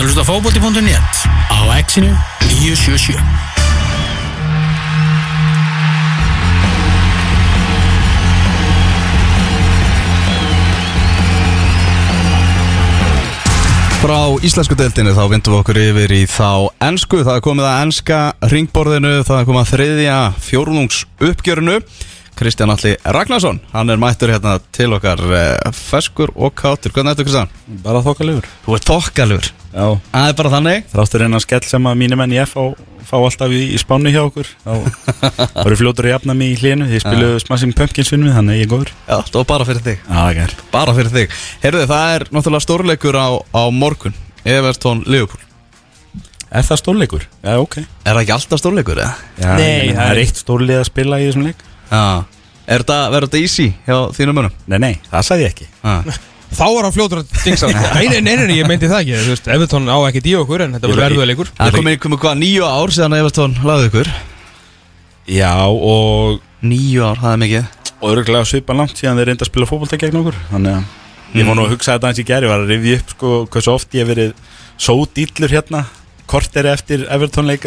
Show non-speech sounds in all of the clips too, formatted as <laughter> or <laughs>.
ert að hlusta fókbóti.net á exinu 977 Frá íslensku deildinu þá vindum við okkur yfir í þá ennsku, það er komið að ennska ringborðinu, það er komið að þriðja fjórlungs uppgjörinu Kristján Alli Ragnarsson, hann er mættur hérna til okkar eh, feskur og kátur, hvernig ertu Kristján? Bara þokkalöfur Þú ert þokkalur, Já. Það er bara þannig. Þráttur einn að skell sem að mínir menn í F fá, fá alltaf í, í spánu hjá okkur. Þá <laughs> voru fljótur að jafna mig í hlínu Þið spiluðu Smashing Pumpkins vinnum við, þannig ég er góður. Já, það var bara fyrir þig, Já, það er bara fyrir þig. Heyrðu, það er náttúrulega stórleikur á, á morgun. Evertón Liverpool. Er það stórleikur? Já, ok. Er það ekki alltaf stórleikur, eða? Já, Nei, ég það það er- eitt stórlið að spila í þessum leik. Já Er þetta, verður þetta easy hjá þínum munum? Nei, nei, það sagði ég ekki. Já Þá var hann fljótur að dingsa <laughs> Nei, nei, nei, nei, ég meinti það ekki. Þú veist, Evertón á ekki í okkur En þetta var verðuðleikur Það er komið, komið hvað, nýju ár síðan að Evertón laði ykkur? Já, og Nýju ár, það er mikið. Og öruglega svipa langt síðan þeir reynda að spila fótbolta gegn okkur. Þannig að ég var nú að hugsa þetta eins í Ég var að rifja upp sko hversu oft ég hef verið Svo dýllur hérna Korteri eftir Everton leik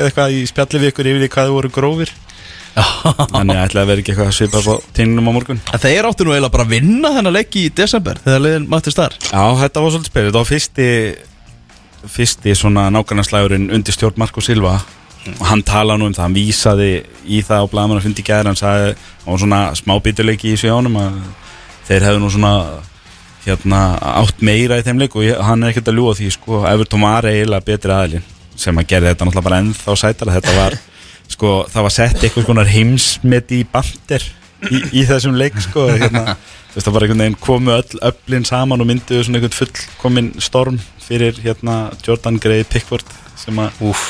<laughs> Þannig að ætla að vera ekki eitthvað að svipa á tínunum á morgun. En þeir áttu nú eiginlega bara að vinna þennan leik í desember Þegar liðin mættist þar. Já, þetta var svolítið spil Þetta var fyrsti Fyrsti svona nákvæmnarslægurinn undir stjórn Marko Silva. Og hann tala nú um það, hann vísaði í það á blaðmann að fundi gæðir, hann sagði hann var svona smá bítuleiki í sjónum að þeir hefðu nú svona hérna átt meira í þeim leik. Og ég, hann er ekkert að ljúa því sko, Everton var eiginlega betri aðilinn sem að gera þetta náttúrulega bara ennþá sætara. Þetta var, sko, það var sett eitthvað skonar heimsmet í bandir í, í þessum leik sko <laughs> hérna, veist það var einhvern veginn komu öll öflin saman og mynduðu svona einhvern fullkomin storm fyrir hérna Jordan Gray Pickford sem að Úf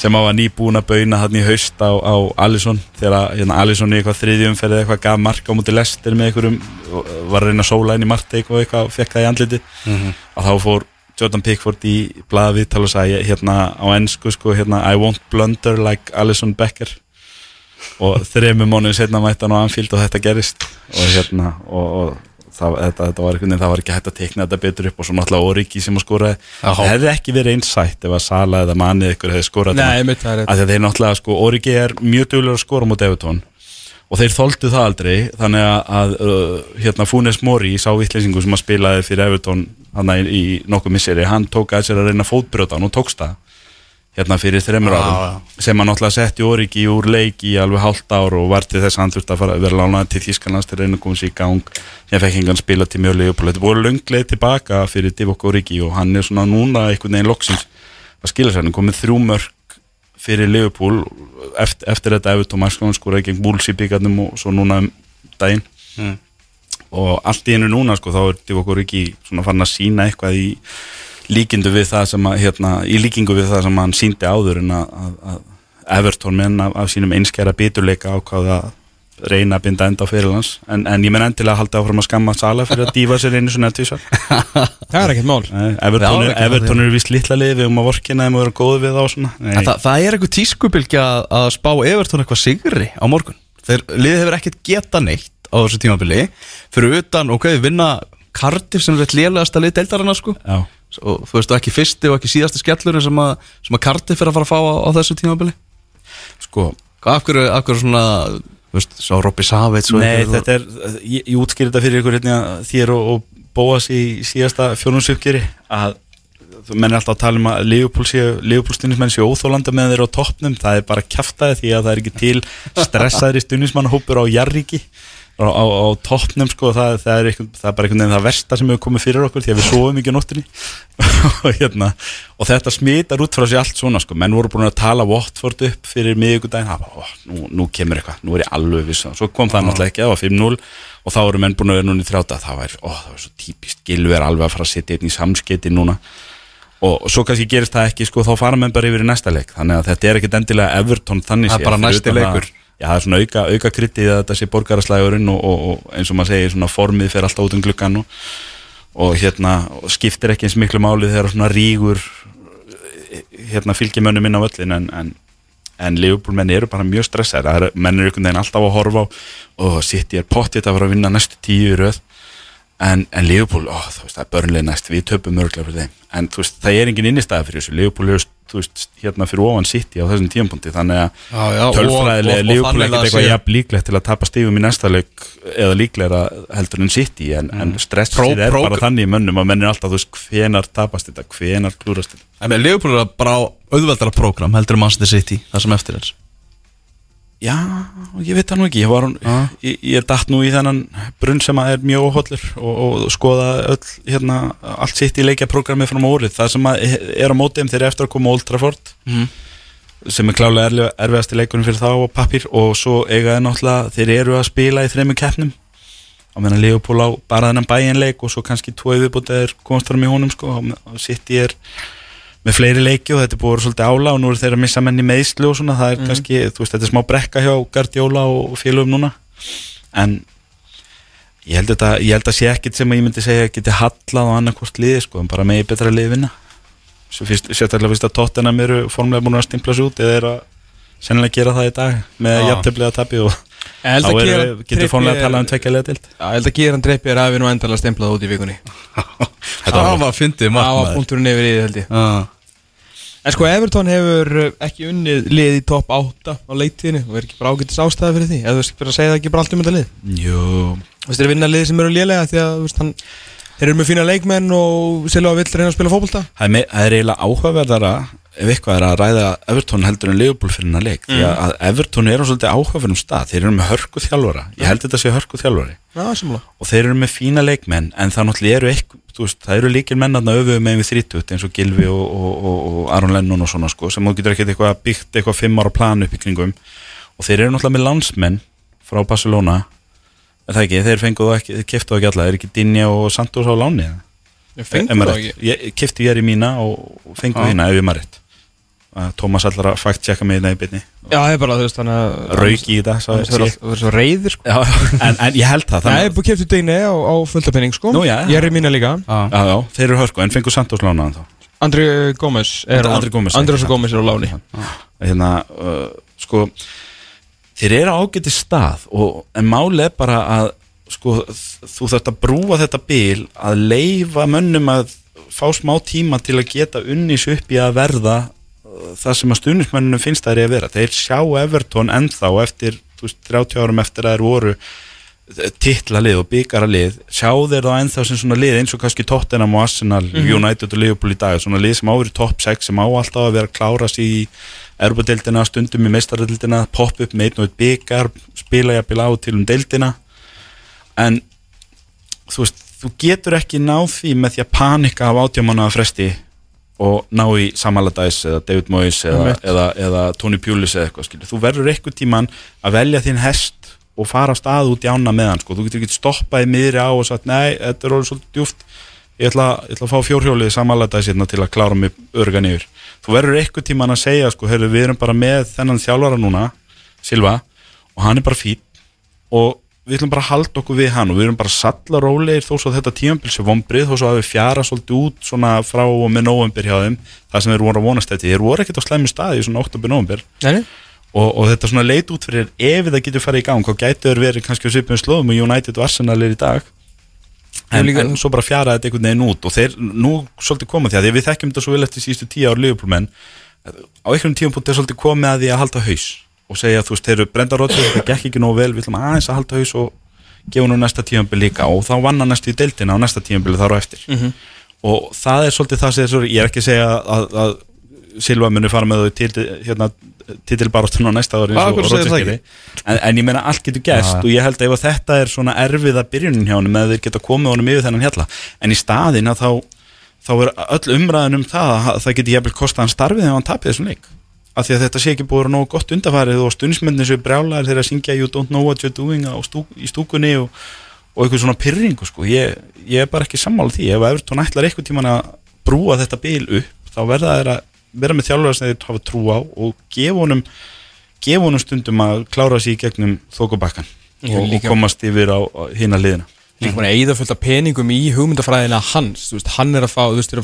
sem að nýbúin að bauna hann í haust á, á Alisson þegar hérna, Alisson í eitthvað þriðjumferði eitthvað gaf mark á múti lestir með einhverjum var að reyna að sóla inn í og eitthvað og fekk það í andliti og þá fór Jordan Pickford í blaði viðtal og sagði hérna á ennsku sko hérna I won't blunder like Alisson Becker. Og þrejum mánuðin setna mætti hann á Anfield og þetta gerist. Og hérna og, og það, þetta, þetta var einhvern veginn, það var ekki hægt að teikna þetta betur upp og svo náttúrulega Origi sem að Jáhá. það hefði ekki verið eins sætt ef að Sala eða Mani ykkur hefði skorað þetta að þeir náttúrulega sko, Origi er mjög duglur að skora mútið Evertón og þeir þóldu það aldrei þannig að, að uh, hérna Funes Mori sá vittlesingu sem að spilaði fyrir Evertón hann í, í nokkuð misseri, hann tók að sér að reyna fótbrjóta og tókst það hérna fyrir þreymur árum sem hann náttúrulega setti Origi úr leik í alveg hálft ár og var til þess að hann þurfti að fara vera lánaði til Þískanlands til reyna að koma sér í gang. Sem fekk hengan spila til mjög leik þetta voru löngleið tilbaka fyrir Divock Origi og hann er svona núna einhvern veginn loksins að skila sér, hann komið þrjú mörg fyrir Liverpool eftir, eftir þetta Everton Marskóðan skoraði gegn Wolves í byggarnum og svo núna um daginn Mm. og allt í hennu núna sko þá er Divock Origi svona farin að sína eitthvað í líkingu við það sem að hérna, í líkingu við það sem hann síndi áður en að, að, að Everton menn af, af sínum einskjara biturleika ákváða reyna að binda enda á fyrirlands en, en ég menn endilega að halda áfram að skamma Sala fyrir að dífa sér einu svona tvísar <laughs> Það er ekkert mál. Nei, Everton, Já, er, Everton er vist litla lið við um að vorkina þeim og vera góð við þá svona. Nei, En það, það er eitthvað tískubilgja að, að spá Evertón eitthvað sigri á morgun. Þeir liðið hefur ekkert geta neitt á þessu tímabili. Fyrir utan, ok, við vinna Cardiff sem er eitt lélegasta lið deildarana sko. Já, og þú veist, og ekki fyrsti og ekki síðasti skellurinn sem, að, sem að Cardiff er að fara að fá á, á þessu tímabili. Sko. Af hverju, af hverju svona, veist, svo Robby Savits Nei, einhver- þetta er, ég, ég útskýr þetta fyrir ykkur hérna, þér og, og Bóas í síðasta fjónumsupgeri að þú menn er alltaf að tala um að Leopold stundismenn séu óþólanda með þeir á toppnum, það er bara kjaftaði því að það er ekki til stressaðri stundismannhópur á jarriki á, á, á toppnum sko, það, það, er eitthvað, það er bara einhvern veginn það versta sem hefur komið fyrir okkur því að við sofum ekki á nóttinni <laughs> og, hérna, og þetta smitar út frá sér allt svona sko. menn voru búin að tala Watford upp fyrir miðugudaginn, það var, nú, nú kemur eitthvað. Nú er ég alveg viss, svo kom það náttúrulega ekki það var 5-0 og þá eru menn búin að vera núna í 30 það var, ó, það var svo típist gilver alveg að fara að setja einn í samsketi núna. Og svo kannski gerist það ekki sko, þá fara menn bara yfir í næsta leik. Þannig að þetta er ekkit endilega Everton þannig Það Já, það er svona auka, auka kryttið að þetta sé borgaraslægurinn og, og, og eins og maður segir svona formið fer alltaf út um gluggan og, og hérna skiptir ekki eins miklu máli þegar svona rígur hérna fylgjumönnum inn á öllin en, en, en menn eru bara mjög eru- menn eru einhvern veginn alltaf að horfa og sitt ég er pottið að fara að vinna næstu tíu röð en, en Liverpool, ó, þú veist, það er börnlega næst. Við töpum mörglega fyrir þeim. En þú veist, það er engin innistæða fyrir þessu. Liverpool er, hérna fyrir ofan City á þessum tímapunkti, þannig að tölfræðilega og- er ekkert að eitthvað jafn líklegt til að tapa stífum í næsta leik eða líklega heldur en City. En, en stressið er bara þannig í mönnum að menn er alltaf, þú veist, hvenar tapast þetta? Hvenar klúrast þetta? En með Leopold er bara auðveldara prógram heldur um Manchester City, það sem eftir er Já, ég veit það nú ekki, ég, var, Já. ég, ég datt nú í þennan brunn sem er mjög óhollur og, og skoða öll, hérna, allt sitt í leikjaprogrammi frá órið, það sem er á móti þeir eru eftir að koma Old Trafford Mhm. sem er klálega erfi- erfiðasti leikurinn fyrir þá á pappir og svo eiga þeir náttúrulega, þeir eru að spila í þremmu keppnum á meðan Leopold á bara þennan bæinleik og svo kannski tvo viðbútið komast fram í honum sko, og sitt í er með fleiri leiki og þetta er að vera svolítið ála og nú eru þeir að missa menn í meðslu og svona, það er kannski, þú veist, þetta er smá brekka hjá Guardiola og félögum núna. En ég held, þetta, ég held að sé ekkit sem að ég myndi segja geti hallað á annarkvort liði sko, en bara megi betra liði vinna. Svo sérstaklega fyrst að Tottenham eru formulega búin að stimpla sig út eða er að sennilega gera það í dag með jafntefnilega tapi og þá getur formulega að tala um tilt Já, ég held að gera hann dreipið er að við nú endalega stemplað út í vikunni. <laughs> Það var fyndið Það var punkturinn yfir í því held ég. En sko Everton hefur uh, ekki unnið lið í topp 8 á leiktíðinu og er ekki bara ágættis ástæða fyrir því? Eða þú veist fyrir að segja það ekki bara allt um þetta lið? Jú, Þú veist þeir vinna lið sem eru lélega því að veist, hann, þeir eru með fína leikmenn og Silva vill reyna að spila það me- það er eiginlega áhugaverðara ef eitthvað er að ræða Everton heldur en Liverpool fyrir hennar leik því Mm. að, að Everton er á svolítið áhugaverðum stað. Þeir eru með hörku þjálfara, ég held þetta sé hörku þjálfari. Já, sammála. Og þeir eru með fína leikmenn en það náttúrulega eru eitthvað, veist, það eru líkir menn að öfuðu með við 30 eins og Gilvi og, og, og, og Aron Lennon og svona sko sem þú getur ekkert eitthvað byggt eitthvað fimm ára plan upp í kringum. Og þeir eru náttúrulega með landsmenn frá Barcelona. Er það ekki, þeir fenguðu ekki, þeir keftu ekki alla, ekki Dinja og Santos á láni eða? Ég ekki. Ég er í mína og fengu hérna ef ég maður rétt. Að Tómas allar að fakt tjekka mig hérna í byrni Já, það er bara þú veist þannig að Rauk í Það sé er ég. alltaf svo reyður sko Já, en, en ég held það Það þannig, er búið keftu degni á, á fulltapenning sko Nú, já. Ég er í mína líka Já. já, þeir eru hörku en fengu Santos lánaðan þá Andri Gómez er Andri Gómez, Andri Gómez er á láni hérna, uh, sko þeir eru ágæti stað og, en máli er bara að sko, þú þarft að brúa þetta bil að leifa mönnum að fá smá tíma til að geta unnis upp í að verða uh, það sem að stuðnismennunum finnst það er að vera þeir sjá Everton ennþá eftir veist, 30 árum eftir að þeir voru titlalið og byggaralið sjá þeir þá ennþá sem svona lið eins og kannski Tottenham og Arsenal, United og Liverpool í dag svona lið sem á verið top 6 sem á alltaf að vera að klára sig í erbudeildina stundum í meistaradeildina, pop upp með einn og einn byggar, spila jafnvel á til um deildina. En þú veist, þú getur ekki náð því með því að panika af átjámanuða fresti og ná í Samaladæs eða David Moyes eða, eða, eða Tony Pulis eða eitthvað skilur. þú verður eitthvað tíman að velja þinn hest og fara á stað út í ána með hann sko. þú getur ekki stoppað í miðri á og sagt nei, þetta er orðið svolítið djúft ég ætla, ég ætla að fá fjórhjólið Samaladæs hérna til að klára mig örgan yfir þú verður eitthvað tíman að segja sko, heyrðu, við erum bara með þennan þjálfara núna Silva, og hann er bara fít og við ætlum bara að halda okkur við hann og við erum bara salla rólegir þó svo að þetta tímabil sé vombrið þó svo að við fjara svolítið út svona frá og með nóvembir hjá þeim það sem þeir voru að vonast eftir, þeir voru ekkert á slæmi staði í svona oktober nóvembir Nei, og, og þetta svona leit út fyrir ef það getur farið í gang þá gætu þeir verið kannski á svipum slóðum og United og Arsenal er í dag. En, líka- en svo bara fjara þetta einhvern veginn út og þeir nú svolítið koma því að við þekkjum þetta svo vel eftir síðustu tíu ár Liverpoolmenn á einhverjum tíum punkt er svolítið komið að því að halda haus og segja þú veist, þeir eru brenda rótið þetta gekk ekki nógu vel, við ætlum aðeins að halda haus og gefa nú næsta tíumbil líka. Og þá vann hann næstu í deildina á næsta tíumbil þar á eftir. Mhm. og það er svolítið það sem ég er ekki að segja að, að Silva muni fara með þau til hérna, titilbaróttun á næsta ári og- og það en, en ég meina allt getur gerst Já. og ég held að ef þetta er svona erfiða byrjunin hjá honum eða þeir geta komið honum yfir þennan hjalla en í staðin að þá þá er öll umræðin um það að það geti jafnvel kostað hann starfið ef hann tapir þessum leik af því að þetta sé ekki búið að vera nógu gott undarfærið og stundismennir séu brjálæðir þegar að syngja You don't know what you're doing stú, í stúkunni og, og eitthvað svona pyrringu sko. ég, ég er bara ekki sammála því. Ef Evertón ætlar eitthvað tíman að brúa þetta bil upp þá verða þeir að vera með þjálfur sem þeir hafa trú á og gefa honum gefa honum stundum að klára sig í gegnum þókubakkan Já, og, og komast yfir á, á hina liðina. Líka bara eigða fullt af peningum í hugmyndafræðina hans, veist, hann er að fá þú veist,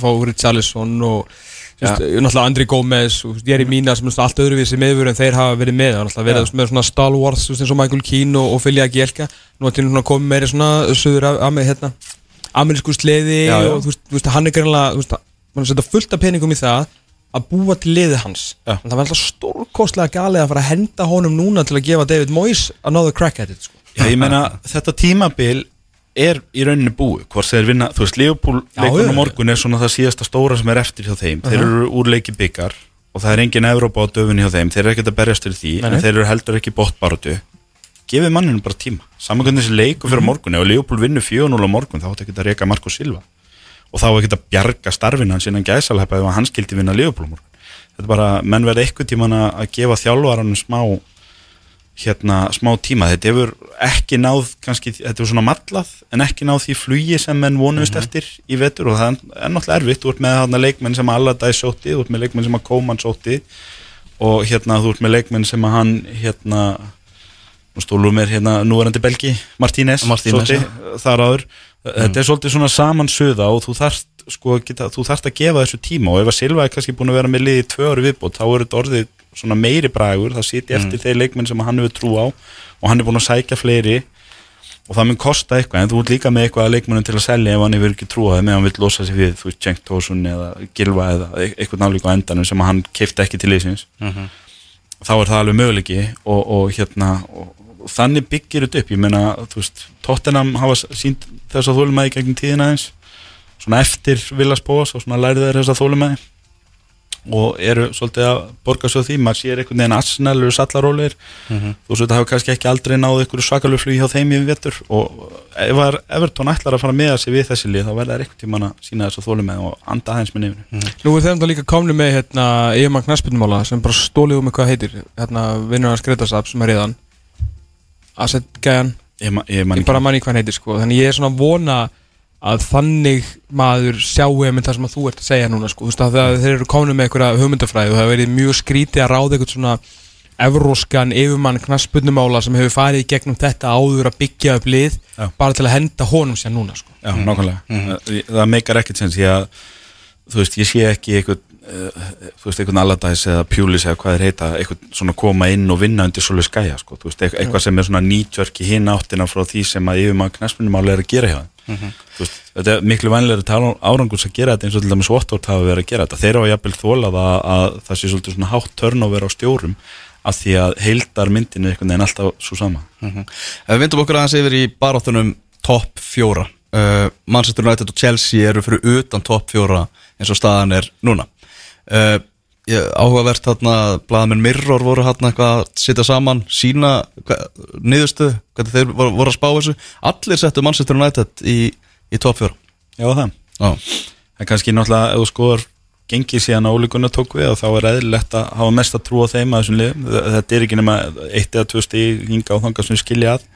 náttúrulega Andri Gómez og er í mína sem er allt öðruvísi meðvör en þeir hafa verið með, alltaf verið með svona stalwarts, þú veist, eins og Michael Keane og, Fili Agielka nú er svona komið meiri svona söður af, með hérna amerísku já. og þú veist, hann er greinlega þú veist, hann að setja fullt af peningum í það að búa til liðið hans Já. en það var alltaf stórkostlega galið að fara að henda honum núna til að gefa David Moyes another crack at it sko. Já, ég meina, þetta tímabil er í rauninni búið, hvort þeir vinna þú veist, Leopold já. morgun er svona það síðasta stóra sem er eftir hjá þeim. Þeir eru úr leiki byggar og það er engin Evrópa á döfunni hjá þeim, þeir eru ekkert að berjast til því Nei, en þeir eru heldur ekki bóttbarutu gefið manninu bara tíma. Saman hvernig þessi leiku Mhm. fyrir morgun. Ef Leopold vinnur 4-0 á morgun þá áttu ekki að reyka Marko Silva. Og þá ekki að bjarga starfinu hans innan gæsalhepa ef hann skildi vinna Leopold morgun. Þetta er bara, menn verði hérna smá tíma. Þetta hefur ekki náð kannski, þetta hefur svona mallað en ekki náð því flugi sem menn vonuðist eftir í vetur. Og það er náttúrulega erfitt. Þú ert með þarna leikmenn sem að Allardyce sótti þú ert með leikmenn sem að Koman sótti. Og hérna þú ert með leikmenn sem að hann hérna nú stólum er hérna núverandi belgi Martínez, Martínez, sótti þar áður. Þetta er svolítið svona samansöða og þú þarft sko geta, þú þarft að gefa þessu tíma. Og ef að Silva er kannski búin að vera með liði tvö ári viðbót þá er þetta orðið svona meiri bragur það sitja eftir þeir leikmenn sem hann hefur trú á og hann er búin að sækja fleiri og það mun kosta eitthvað en þú ert líka með eitthvað að leikmennum til að selja ef hann hefur ekki trú á þeim ef hann vil losa sig við þú veist Cenk Tósun eða Gilva eða e- eitthvað nálega á endanum sem hann keipti ekki til liðsins. Þá er það alveg möguleiki og, og hérna og, og þannig byggir þetta upp ég meina þú veist Tottenham hafa sínt þess að þólumæði gegnum tíðina eins svona eftir Villas Bóas og svona lærið þeir þess að þólumæði og eru svolítið að borga svo því. Maður sér einhvern veginn Arsenal eru sallarólir þú veist þetta hafa kannski ekki aldrei náðu einhverju svakalegu flug hjá þeim í vetur. Og ef að Everton ætlar að fara með sig við þessi lið þá verða þær einhvern tíman að sína þess að þólumæði og anda aðeins með nefnir Nú er þeim það líka komni með hérna, yfirmann knaspinnumála sem bara stólið um eitthvað heitir. Hérna, vinnur hans Gretarsap sem er reyðan Asset Gæjan ég, ég ég bara manni hvað hann heitir sko. Þannig ég er svona að vona að þannig maður sjáu einmitt það sem að þú ert að segja núna sko. Þú veist að það, þeir eru komin með einhverja hugmyndafræði og það hefur verið mjög skrítið að ráða eitthvað svona evróskan yfirmann knaspunumála sem hefur farið í gegnum þetta áður að byggja upp lið Já. bara til að henda honum sér núna sko. Já, nákvæmlega. Það, það meikar ekkert sens. Því að þú veist, ég sé ekki eitthvað uh, þú veist, eitthvað Allardyce eða Pulis eða hvað þeir heita, eitthvað svona koma inn og vinna undir svolítið skæja, sko, þú veist, eitthvað, eitthvað sem er svona nýtjörk í hinn áttina frá því sem að yfir maður knæspunumáli er að gera hjá þeim þú veist, þetta er miklu vænlega að tala árangus að gera þetta eins og til dæmis Watford hafa verið að gera þetta. Þeir hafa jafnvel þólað að, að það sé svolítið svona hátt turnover á stjórum af því að heildar myndin er einhvern veginn alltaf svo sama. Ef við vindum okkur aðeins yfir í baráttunum topp fjóra uh, Manchester United og Chelsea eru fyrir utan topp fjóra eins og staðan er núna. Uh, Áhugavert þarna Blaðamenn Mirror voru hérna eitthvað að sitja saman sína hva, niðurstuð hvernig þeir voru, voru að spá þessu. Allir settu Manchester United í, í topp fjóra. Já, það. Já, en kannski náttúrulega ef þú skoðar gengið síðan að ólíkunna tók við og þá er eðlilegt að hafa mest að trúa þeim að þessum liðum, þetta er ekki nema eitt eða tvö stíg hinga á þangað sem skilja að.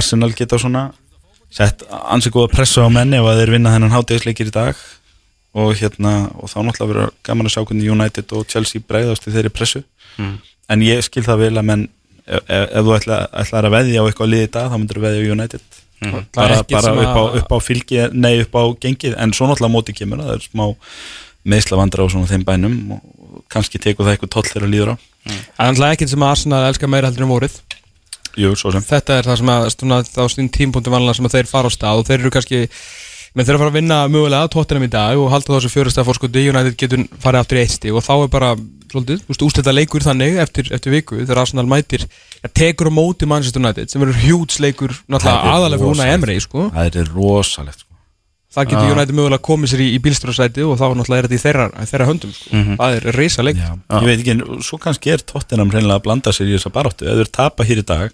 Arsenal geta svona sett ansið góða pressu á menni ef að þeir vinna þennan hátegisleikir í dag og hérna, og þá náttúrulega verður gaman að sjá hvernig United og Chelsea bregðast í þeirri pressu, en ég skil það vel að menn, ef, ef, ef þú ætla, ætlar að veðja á eitthvað lið í dag, þá myndir þú veðja á United. Það er bara, bara upp, á, upp á fylgi nei upp á gengið, en svo náttúrulega móti kemur það er smá meðslavandra á svona þeim bænum og kannski tekur það eitthvað toll þegar að líður á. Það er alltaf ekkert sem að Arsenal elskar meira heldur en vorið. Jú, svo sem. Þetta er það sem að stundum þá stundum tímpunktum vanlega sem að þeir fara á stað og þeir eru kannski menn þeir eru að fara að vinna mögulega Tottenham í dag og halda þessu fjörustaf fórskoti United getur farið aftur í eitt stig og þá er bara úslita leikur þannig eftir, eftir viku þegar Arsenal mætir ja, tekur á móti Manchester United sem verður hjúts leikur náttúrulega aðalega fyrir húnna Emre sko. Það er rosalegt sko. það getur Já. United mögulega komið sér í, í bílstjórasæti og þá náttúrulega er þetta í þeirra, þeirra höndum sko. það er reysa leik Já. Ég veit ekki, svo kannski er Tottenham reynilega að blanda sér í þessa baráttu ef þeir tapa hér í dag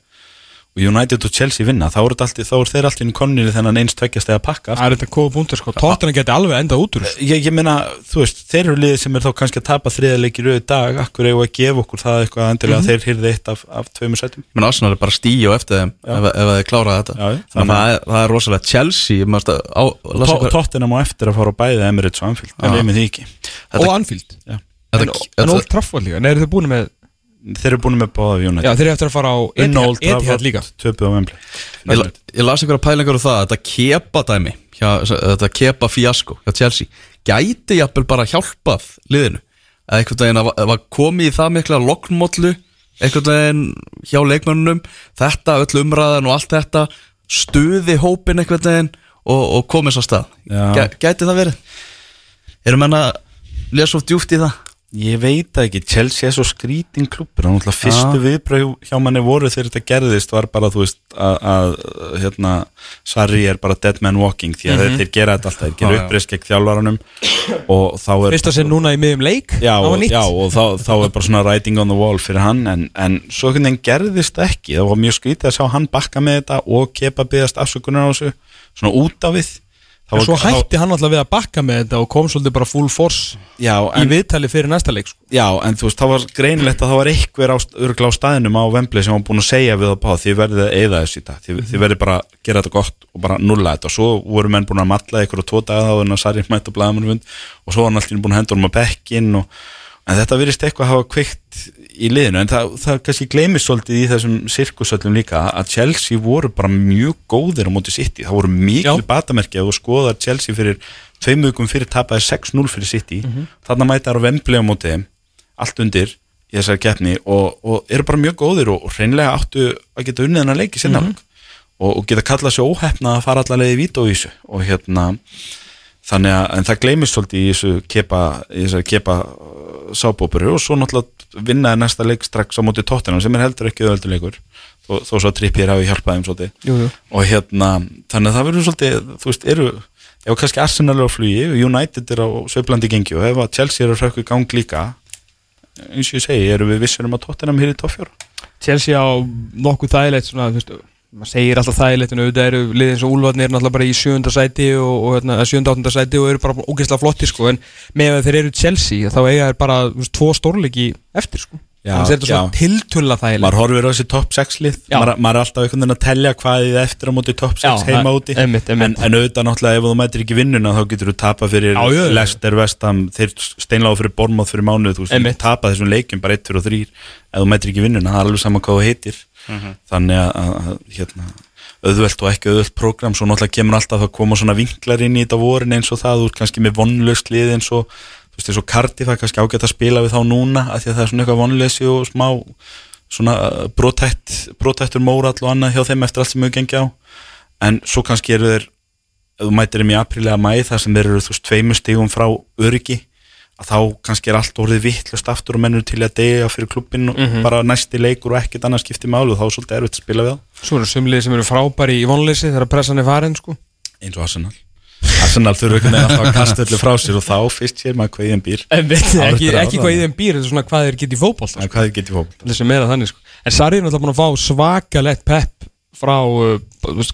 og United og Chelsea vinna þá er, alltaf, þá er þeir alltaf inn konnir þennan eins tveggjast eða pakka. Það er þetta kóða búndur sko. Tottenham geti alveg endað út úr ég, ég meina, þú veist, þeir eru liðið sem er þá kannski að tapa þriðarleiki rauði dag. Akkur eigum við að gefa okkur það eitthvað endilega að þeir hyrði eitt af, af tveimur sætum? Menn Arsenal er bara stíu eftir þeim ef, ef þeir klára þetta. Já, já. Þannig að það er, það er rosalega Chelsea ég mást að á, lasa Tó- hvað- Tottenham á eftir að fara á bæði Emirates og Anfield, en Já. við með því ekki. Þetta- Þeir eru búin með báða United. Já þeir eru eftir að fara á Etihad líka. töpuð á Wembley. Ég, ég las einhverja pælingar á það Þetta kepa dæmi hjá, Þetta kepa fiasko hjá Chelsea. Gæti jafnvel bara hjálpað liðinu? Eða einhvern veginn að að var komið í það mikla loknmóllu einhvern veginn hjá leikmönnum Þetta öll umræðan og allt þetta Stuði hópin einhvern veginn og, og komið svo stað. Gæti það verið? Erum menn að lesa of djúft í það? Ég veit ekki, Chelsea er svo skrítin klubur og náttúrulega fyrstu Já. viðbröð hjá manni voru þegar þetta gerðist var bara, þú veist, að, að hérna, Sarri er bara dead man walking því að þeir, þeir gera þetta alltaf, þeir gera uppreist gegn þjálfaranum og þá er Fyrsta sinn núna í miðjum leik Já, það var nýtt. já, og þá, þá er bara svona writing on the wall fyrir hann en, en svo einhvern veginn gerðist ekki það var mjög skrítið að sjá hann bakka með þetta og kepa byggast afsökunar á þessu svona út á við En svo hætti hann alltaf við að bakka með þetta og kom svolítið bara full force Já, í en, viðtali fyrir næsta leik sko. já, en þú veist, það var greinilegt að það var á, örgla á staðinum á Vembli sem var búin að segja við það bá þið verðið að eyða þessu í dag. Þið, þið verðið bara að gera þetta gott og bara nulla þetta. Og svo voru menn búin að matla ykkur og tvo daga þá en að Sarri mætt á blaðamannfund og svo var hann alltaf búin að hendur um að bekkin og, en þetta virðist eitthvað að hafa kveikt í liðinu en það, það kannski gleymist svolítið í þessum sirkusöllum líka að Chelsea voru bara mjög góðir á móti City, það voru miklu að þú skoðar Chelsea fyrir tveim vikum fyrir tapaði 6-0 fyrir City þarna mæta þær á Wembley á móti þeim, allt undir í þessari keppni og, og eru bara mjög góðir og, og hreinlega áttu að geta unnið hennar leiki sinna mm og, og geta kallað sér óhefna að fara allavega í vítóvísu og hérna þannig að en það gleymist svolítið í þessu kepa, í þessari kepa sábópuru og svo náttúrulega vinnaði næsta leik strax á móti tóttina sem er heldur ekki öðvöldu leikur þó, þó svo trippir hafi hjálpað þeim svolítið jú, jú. og hérna, þannig að það verður svolítið þú veist, eru, ef kannski Arsenal er á flugi og United er á sveiflandi gengi og ef að Chelsea er að hrökku í gang líka eins og ég segi, eru við vissir um að tóttina hér í toffjóra Chelsea á nokkuð þægilegt svona, þú veist, maður segir alltaf þægilegt en auðvitað eru liðið eins og Úlfarnir er náttúrulega bara í sjönda sæti og, og hérna, sjönda áttunda sæti og eru bara ógeðslega flotti sko, en með að þeir eru Chelsea þá eiga þeir bara veist, tvo stórleiki eftir sko. Já, þannig að þetta er svona já. tiltölla þægilegt maður horfir á þessi top 6 lið Já. maður, maður er alltaf einhvern veginn að telja hvað þið eftir á móti top 6 heima það- úti einmitt, en, einmitt. en auðvitað náttúrulega ef þú mætir ekki vinnuna þá getur þú tapa fyrir Já, já, já. Leicester, Vestham, þeir steinláðu fyrir Bormáð fyrir mánuð, þú tapa þessum leikjum bara 1, 2 og 3 ef þú mætir ekki vinnuna, það er alveg saman hvað þú heitir þannig að, að, að hérna, auðvelt og ekki auðvelt program svo náttúrulega kemur alltaf að koma svona vinklar inn í þetta vorin eins og það, þú ert kannski með vonlöst lið eins og, þú veist, eins og Cardiff er kannski ágætt að spila við þá núna af því að það er svona eitthvað vonleysi og smá svona uh, brotætt brotættur mórall og annað hjá þeim eftir allt sem hefur gengið á. En svo kannski eru þeir þú mætir þeim í apríli að mæ þar sem þeir eru þú veist tveimur stígum frá öryggi að þá kannski er allt orðið vittlust aftur og mennur til að deyja fyrir klubbin og bara næsti leikur og ekkert annað skipti málu og þá er svolítið erfitt að spila við það svo eru sumlið sem eru frábæri í vonleysi þegar pressan er farin sko. eins og Arsenal. Arsenal einhvern veginn alltaf að kasta öllu frá sér og þá fyrst sér maður hvað í þeim býr en ekki, ekki hvað í þeim býr þetta er svona hvað þeir í fótboll en hvað þið getið fókbalt sko. en Sarri er náttúrulega búin að fá svakalett pepp frá uh,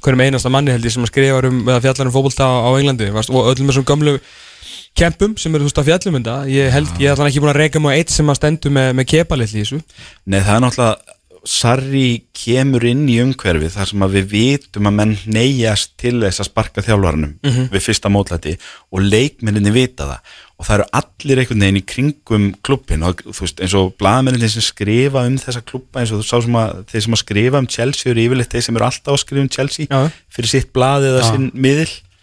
hverjum einasta manni held ég sem að skrifa um eða fjallar um fótbolta á, á Englandi varst, og öllum þessum gömlu kempum sem eru þú veist að fjallum þetta ég held, ég er þannig ekki búin að reyka á eitt sem að stendu með, með kepalill í þessu. Nei, það er náttúrulega Sarri kemur inn í umhverfið þar sem að við vitum að menn neyjast til þess að sparka þjálfaranum við fyrsta mótlæti og leikmenninni vita það. Og það eru allir einhvern veginn í kringum klubbin og þú veist eins og blaðmenninni sem skrifa um þessa klubba eins og þú sá sem að þeir sem að skrifa um Chelsea eru yfirleitt þeir sem eru alltaf að skrifa um Chelsea Já. fyrir sitt blað eða sinn miðil. og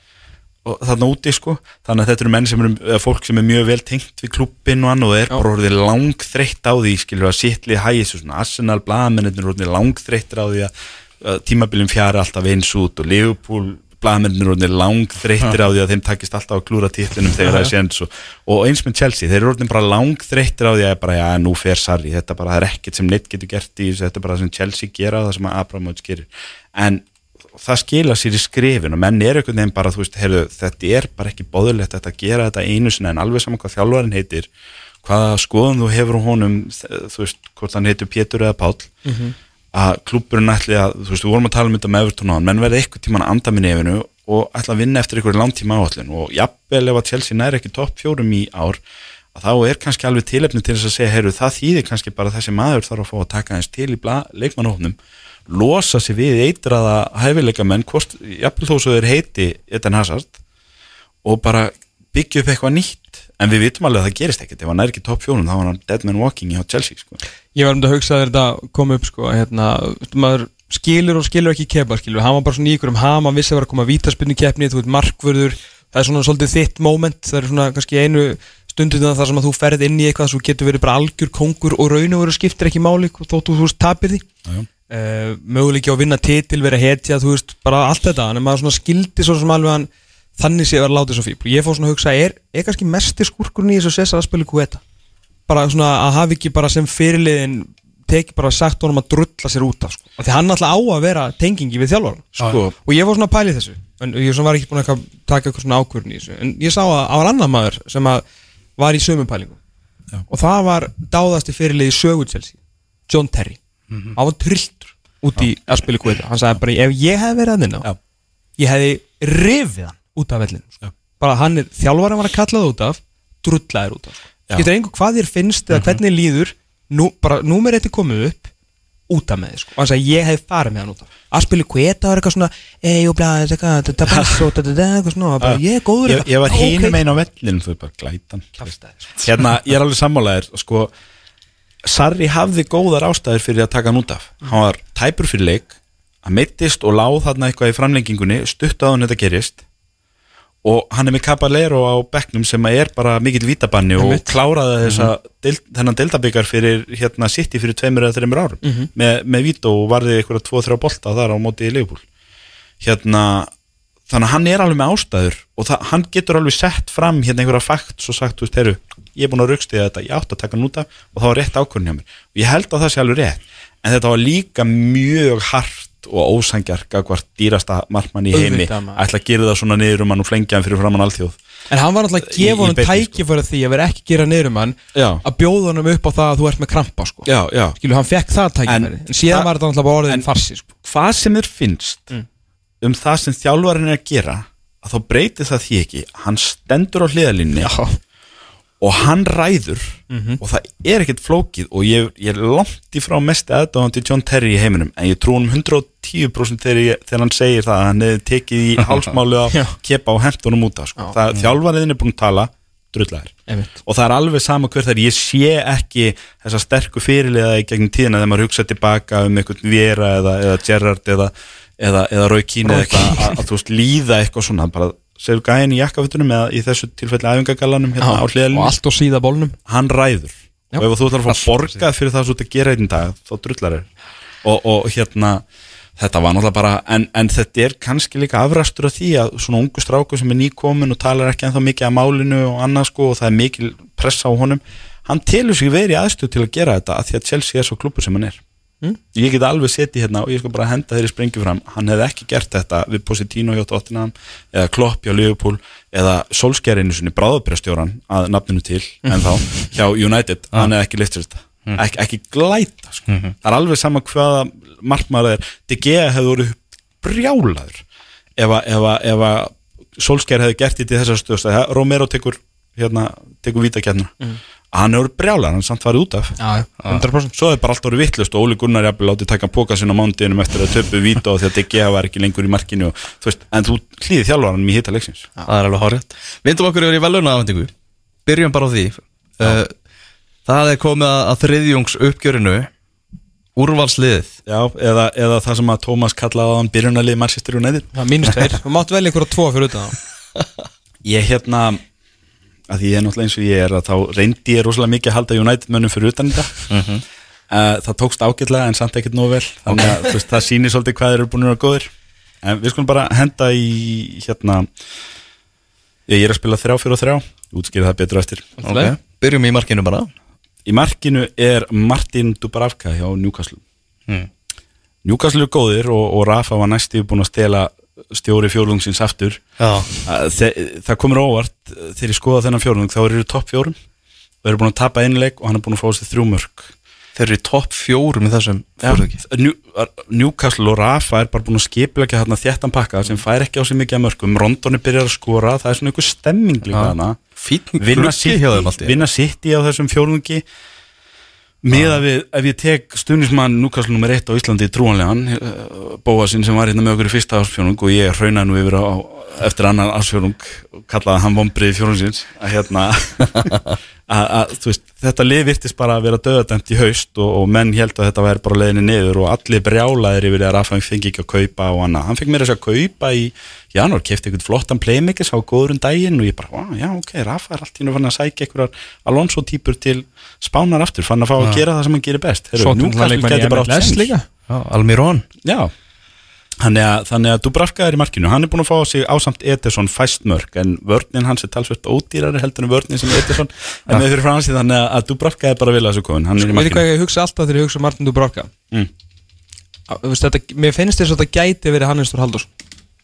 þarna úti sko. Þannig að þetta eru menn sem eru, eða fólk sem er mjög vel tengt við klubbin og annað og er Já. bara orðið langþreytt á því skilur að sittlið hægir svo svona Arsenal blaðmennir eru orðið langþreyttir á því að, tímabilin fjari alltaf eins út og Liverpool blaðmennir eru orðið langþreyttir á því að þeim takist alltaf að klúra titlinum þegar það er séns og, og eins með Chelsea, þeir eru orðið bara langþreyttir á því að bara, já, nú fer Sarri þetta bara, það er ekkert sem neitt getur gert í þessu þetta er bara sem Chelsea gera og það sem Abramovich gerir. En það skila sér í skrifin og menn er einhvern veginn bara, þú veist, heyrðu, þetta er bara ekki bóðulegt að gera þetta einu sinni en alveg saman hvað þjálfarin heitir hvaða skoðum þú hefur honum þú veist, hvort hann heitir Pétur eða Páll að klúburinn ætli að þú veist, við vorum að tala um þetta með Everton á hann menn verði eitthvað tíman að anda með nefinu og ætla að vinna eftir einhverju langtíma áallin og jafnvel ef að Chelsea næri ekki topp fjórum í ár að þá er kannski alveg tilefni til þess að segja, heyrðu, það þýðir kannski bara þessi maður þarf að fá að taka eins til í leikmannahófnum losa sig við eitraða hæfileika menn, hvort, jafnvel þó svo þeir heiti Eden Hazard og bara byggja upp eitthvað nýtt. En við vitum alveg að það gerist ekkert. Ef hann er ekki topp fjórum þá var hann dead man walking hjá Chelsea sko. ég var um að hugsa að þetta kom upp sko, hérna, maður skilur og skilur ekki kepa skilur, hann var bara svona í ykkur um ham hann vissi að vera að koma vítaspinnu keppni, þú veit markvörður. Það er svona svolítið þitt moment. Það er svona kannski einu stundin þar sem að þú ferð inn í eitthvað svo getur verið bara algjör kongur og raun og skiptir ekki máli þóttu þú veist tapir því. Uh, möguleiki á að vinna titil, vera hetja þú veist, bara allt þetta, en maður svona skildi svo sem alveg hann, þannig sé að vera látið svo fíbl og ég fór svona að hugsa, er, er kannski mesti skurkurinn í þessu Cesar að spila Kueta bara svona að hafa ekki bara sem fyrirliðin teki bara sagt honum að drulla sér út af sko. og því hann alltaf á að vera tengingi við þjálfvaran Sko, og ég fór svona að pæli þessu. En ég svona var ekki búin að taka eitthvað svona ákvörðin í þessu. En ég sá að það var annar maður sem að var í sömum pælingum. Já. og það var dáðasti fyrirliði sögutselsi John Terry Mhm. hann var trilltur út í að spila kvita hann sagði bara ef ég hef verið að vinna Já. ég hefði rifið hann út af vellinu sko. Bara hann er þjálfvaran var að kalla það út af drullaðir út af sko. Getur einhver hvað þér finnst eða hvernig líður nú, bara númer eitt er komið upp út af með þið sko. og hann sagði ég hef farið með hann út af að spila kveta var eitthvað svona ei og blæði þetta eitthvað svona og bara ég er góður ég, ég var hínum einn á vellinum þú er bara glætan sko. hérna, ég er alveg sammálaðir sko, Sarri hafði góðar ástæður fyrir að taka hann út af. Hann var tæpur fyrir leik að meittist og láð þarna eitthvað í framlengingunni stutt á hann þetta gerist. Og hann er með Caballero á bekknum sem er bara mikill vítabanni og kláraði þessa deild, þennan deildabikar fyrir hérna City fyrir tveimur eða þreimur árum. Mhm. með, með vító og varði eitthvað tvo, þrjá bolta þar á móti í Leifbúl hérna þannig að hann er alveg með ástæður og það, hann getur alveg sett fram hérna einhverja fakt svo sagt, þú veist, heru, ég er búin að raukstiða þetta ég átt að taka hann út af og það var rétt ákvörðin hjá mér og ég held að það sé alveg rétt en þetta var líka mjög hart og ósangjar gagvart dýrasta markmann í heimi ætla að gera það svona niður um hann og flengja hann fyrir framann alþjóð en hann var alltaf að gefa beinni, sko. tækifæri því að vera ekki gera niður um hann já, að bjóða honum upp á það að þú ert með krampa sko. já, já skilu, hann fekk það tækifæri En en, síðan var þetta alltaf orðin farsi sko. hvað sem þér finnst Mm. Um það sem þjálfarinn er að gera að þá breytir það því ekki hann stendur á hliðalínni og hann ræður og það er ekkert flókið og ég, ég er langt í frá mest aðdáðandi John Terry í heiminum en ég trú hann 110% þegar, ég, þegar hann segir það að hann hefði tekið í <laughs> hálsmáli á Já. kepa og hentunum út af sko. Þjálfariðin er búin að tala Einmitt. og það er alveg sama hver þar ég sé ekki þessa sterku fyrirliða í gegnum tíðina þegar maður hugsa tilbaka um einhvern Vera eða, eða Gerrard eða, eða, eða Keane eða eitthvað að, að þú veist líða eitthvað svona bara segir gæðin í jakkafutunum eða í þessu tilfelli æfingagallanum hérna á og hliðalinu allt og síða bólnum. Hann ræður. Já. og ef þú ætlar að fá borgað fyrir það ert að gera einn dag þá drullar er og, og hérna þetta var náttúrulega bara en, en þetta er kannski líka afrastur af því að svona ungu stráku sem er nýkomin og talar ekki ennþá mikið af málinu og annað sko og það er mikil pressa á honum hann telur sig verið aðstöð til að gera þetta að því að Chelsea er svo klubur sem hann er Mm. ég get alveg setið hérna og ég skal bara henda þeirri sprengi fram. Hann hefði ekki gert þetta við Positino hjá Tottenham eða Klopp hjá Liverpool eða Solskjærinu sinni bráðuprestjóran að nafninu til en þá hjá United, hann hefði ekki leitt sér þetta. Ekki, ekki glæta sko. það er alveg sama hvaða markmaður er. De Gea hefði voru brjálaður ef að, Solskjær hefði gert þetta í þessar stöðst. Romero tekur hérna, tekur vítakjarnar mm. Hann hefur brjálaður, hann samt farið út af. Já, 100% svo er bara allt orðið vittlust og Óli Gunnar jafnvel látið taka póka sinna á mándiðinum eftir að töpu víta og því að Gea var ekki lengur í markinu og, þú veist, en þú hlýði þjálfaranum í hitta leiksins. Það er alveg horrið Vindum okkur yfir í veluna afhendingu. Byrjum bara á því. Uh, Það er komið að, að þriðjungs uppgjörinu. Úrvalsliðið. Já, eða, eða það sem að Tómas kallaði á hann byrjunarlið Manchester United. Já, <laughs> að því ég er náttúrulega eins og ég er að þá reyndi ég rosalega mikið að halda United mönnum fyrir utan þetta. Uh, það tókst ágætlega en samt ekkert nóg vel. Þannig að veist, það sýnir svolítið hvað þeir eru búin að vera góðir. En við skulum bara henda í hérna ég er að spila þrjá fyrir þrjá. Útskýra það betur eftir. Okay. Byrjum í markinu bara. Í markinu er Martin Dubravka hjá Newcastle. Mm. Newcastle er góðir og, og Rafa var næstu búin að stela stjóri fjólungsins aftur. Þe, það komur óvart þegar ég skoða þennan fjórung þá eru topp fjórum. Og eru búin að tapa einleik og hann er búin að fá sér þrjú mörg þeir eru topp fjórum í þessum Newcastle og Rafa er bara búin að skiplega hérna þéttan pakka sem fær ekki á sig mikið að mörgum Rondon er byrjað að skora, það er svona einhver stemming líka Fítn vinna City, í á þessum fjórungi með að við, ef ég tek stuðnismann Newcastle nummer 1 á Íslandi trúanlegan uh, Bóasinn sem var hérna með okkur í fyrsta ársfjórung og ég raunaði nú yfir á, eftir annan ársfjórung og kallaði hann vombriði fjórungsins að hérna að, að veist, þetta lið virtist bara að vera döðadæmt í haust og, og menn held að þetta væri bara leiðinni niður og allir brjálaðir yfir því að Rafa fengi ekki að kaupa og annað, hann fekk mér þess að kaupa í janúar, kefti einhvern flottan playmakers á góður um daginn og ég bara, "Vá, já ok, Rafa er allt í nú fann að sækja einhverjar Alonso típur til spánar aftur, fann að fá að gera það sem hann gerir best. Almirón Þannig að, þannig að Dubravka er í markinu. Hann er búin að fá sig ásamt Ederson fæst mörg en vörnin hans er talsvert ódýrari heldur en vörnin sem Ederson en með fyrir fransi þannig að- Dubravka er bara vilja þessu komin. Hann er í hvað markinu. ég hugsa alltaf þegar ég hugsa um Martin Dubravka? Mm. Mér finnst þess að þetta gæti verið Hannes Þór Halldórsson.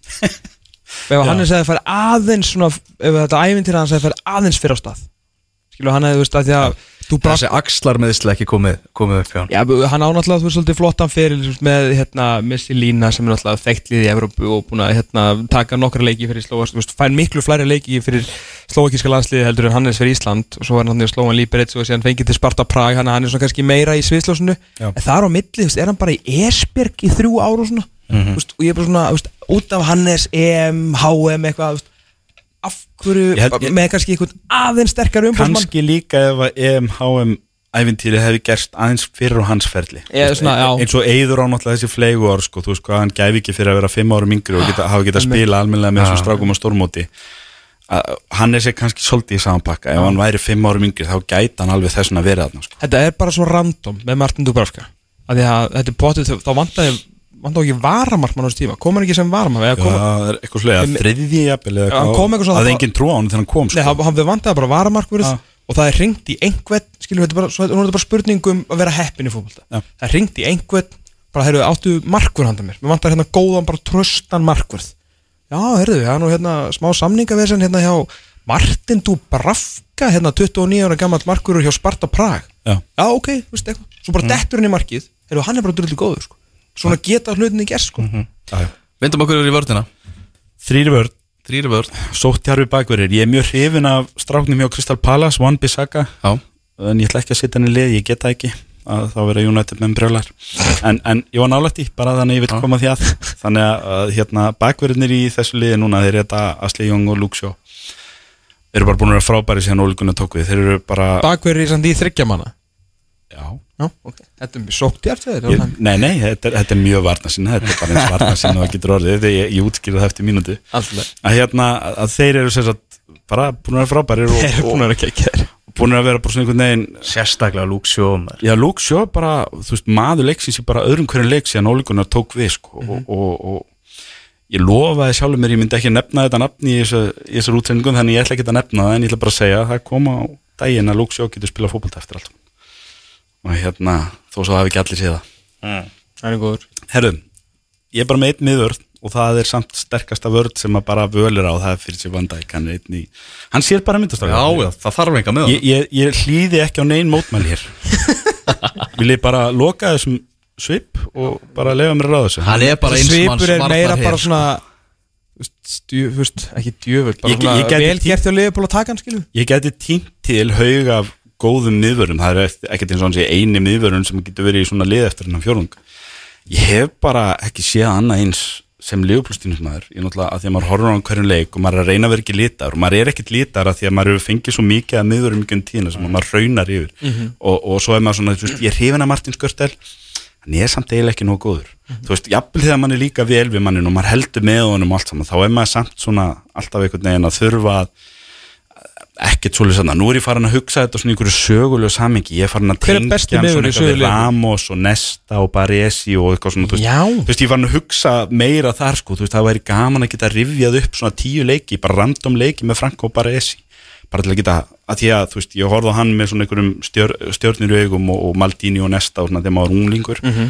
<laughs> Ef Hannes hefði farið aðeins svona, ef þetta ævintýra hans hefði farið aðeins fyrir á stað. Skilu hann hefði, þú veist, að því að Þessi axlar meðislega ekki komið, komið upp hjá hann Já, hann á náttúrulega, þú veist, svolítið flottan fyrir með, hérna, Messi Lína sem er náttúrulega þekktlið í Evrópu og búin að, hérna, taka nokkra leiki fyrir Slóas, þú veist, fær miklu flæri leiki fyrir slóakíska landsliði heldur en Hannes fyrir Ísland og svo er hann náttúrulega Slóan Líberits og síðan fengið til Sparta Prag, hann, er svona kannski meira í sviðslásinu, Já. en það er á milli, þú veist, er hann bara í Esbjerg í þrjú ára og svona, þú veist, og ég er bara svona, út af Hannes, EM, HM, eitthvað, af hverju, held- ég- með kannski einhvern aðeins sterkar umbúrsmann kannski líka ef að EMHM ævintýri hefði gerst aðeins fyrir á hans ferli. Ég, svona, eins og eigður á náttúrulega þessi flegu ár sko, þú veist hvað hann gæfi ekki fyrir að vera fimm árum yngri og geta, hafa getað spila almennilega með þessum strákum og stórmóti. Að hann er sér kannski svolítið í samanpakka ef hann væri fimm árum yngri þá gæti hann alveg þessuna verið þarna sko. Þetta er bara svo random með Martin Dubravka. Að því að þetta er potið þá vantaði vantaði ekki varamarkmann á þessu tíma kom hann ekki sem varamarkmann kom, það er eitthvað slega þriðji jafnvel eða hann eitthvað kom eitthvað svona- að enginn trúa á hann þegar hann kom nei, sko. hann, hann vantaði bara varamarkverð Já. og það er ringt í einhvern skilur þetta er bara, svo, nú er þetta bara spurning um að vera heppin í fótbolta Já. það er ringt í einhvern bara heyrðu áttu markverð handa mér mér vantar hérna góðan bara tröstan markverð já heyrðu það er nú hérna smá samningavesen hérna hjá Martin Dubravka hérna 29 ára gammal markverður hjá Sparta Prag Já. já ok, þú veist eitthvað svo bara dettur hann í markið heyrðu hann er bara drullu góður sko. Svona geta hlutinni gerst sko. Já, já. Vindum okkur yfir í vördina þrýri vörð Þrýri vörd sóttjarfi bakverðir, ég er mjög hrifin af stráknum hjá Crystal Palace, One Bissaka. Já, en ég ætla ekki að setja henni lið, ég get það ekki. Að þá vera United með brjólar en, en ég var nálægt í, bara þannig ég vil koma því að. Þannig að, að hérna, bakverðinir í þessu liði núna, þeir eru þetta Asli Jóng og Luke Shaw. Eru bara búin að vera frábæri síðan ólíkunni tók við, þeir eru bara bakverður í samt í þryggja manna já, já, ok, þetta er mjög sótt hjart ég, nei, nei, þetta er, þetta er mjög varna sinna þetta er bara eins varna sinna og það getur orðið þegar ég, ég útskýrði það eftir mínútu. Alltaf að hérna, að þeir eru sem sagt bara búin að vera frábærir og, þeir eru búin að vera kekkjaðir og búin að vera bara svona einhvern veginn sérstaklega Luke Shaw maður. Já, Luke Shaw bara, þú veist, maður leiksins í bara öðrum hverju leik síðan ólíkunar tók við, sko, og, og, og ég lofaði sjálfur mér, ég myndi ekki nefna þetta nafni í þessu, í þessu útsendingum, þannig ég ætla ekki að nefna það, en ég ætla bara að segja að það kom á daginn að Luke Shaw getur spilað fótbolta eftir allt. Og hérna, þó svo hafi ekki allir séð það. það er góður. Herru, ég er bara með einn miðvörð og það er samt sterkasta vörð sem að bara völir á, það er fyrir sér vandæk, hann í, hann sér bara myndastöðu. Já, já, það þarf enga með Ég, ég, ég hlýði ekki á neinn mótmæli hér. <laughs> Vil ég bara loka þessum svip og bara lefa mér að ráða þessu? Hann er bara eins manns svipur er meira bara svona þú veist, stjú, veist, ekki djöfull bara Ég- svona ég gæti vel tí- gert hjá liðból að taka hann skilu Ég geti tínt til haug af góðum miðvörum Það er ekkert eins og hans í eini miðvörun sem getur verið í svona lið eftir hennan fjórung Ég hef bara ekki séð annað eins sem liðuplustinusmaður Ég náttúrulega að því að maður horfur á hverjum leik og maður er að reyna að vera ekki litar og maður er ekkert litar að því að maður hefur fengið svo mikið að miðvörum mikið um tíðina sem að maður raunar yfir. Og, og svo er maður svona, þú veist, ég er hrifin að Martin Skörtel en ég er samt eiginlega ekki nóg góður. Þú veist, jafnvel þegar mann er líka vel við mannin og maður heldur með honum og allt saman þá er maður samt svona alltaf einhvern veginn að þurfa að ekkert svolítið sann nú er ég farin að hugsa þetta svona í einhverju sögulegu samingi ég er farin að tengja svona eitthvað við? Ramos og Nesta og Baresi og eitthvað svona þú veist, þú veist, ég er farin að hugsa meira þar sko, þú veist, það væri gaman að geta rifjað upp svona tíu leiki, bara random leiki með Franco og Baresi. Bara til að geta, að því að þú veist, ég horfði á hann með svona einhverjum stjör, stjörnir augum og, og Maldini og Nesta og svona þegar maður unglingur. Mhm.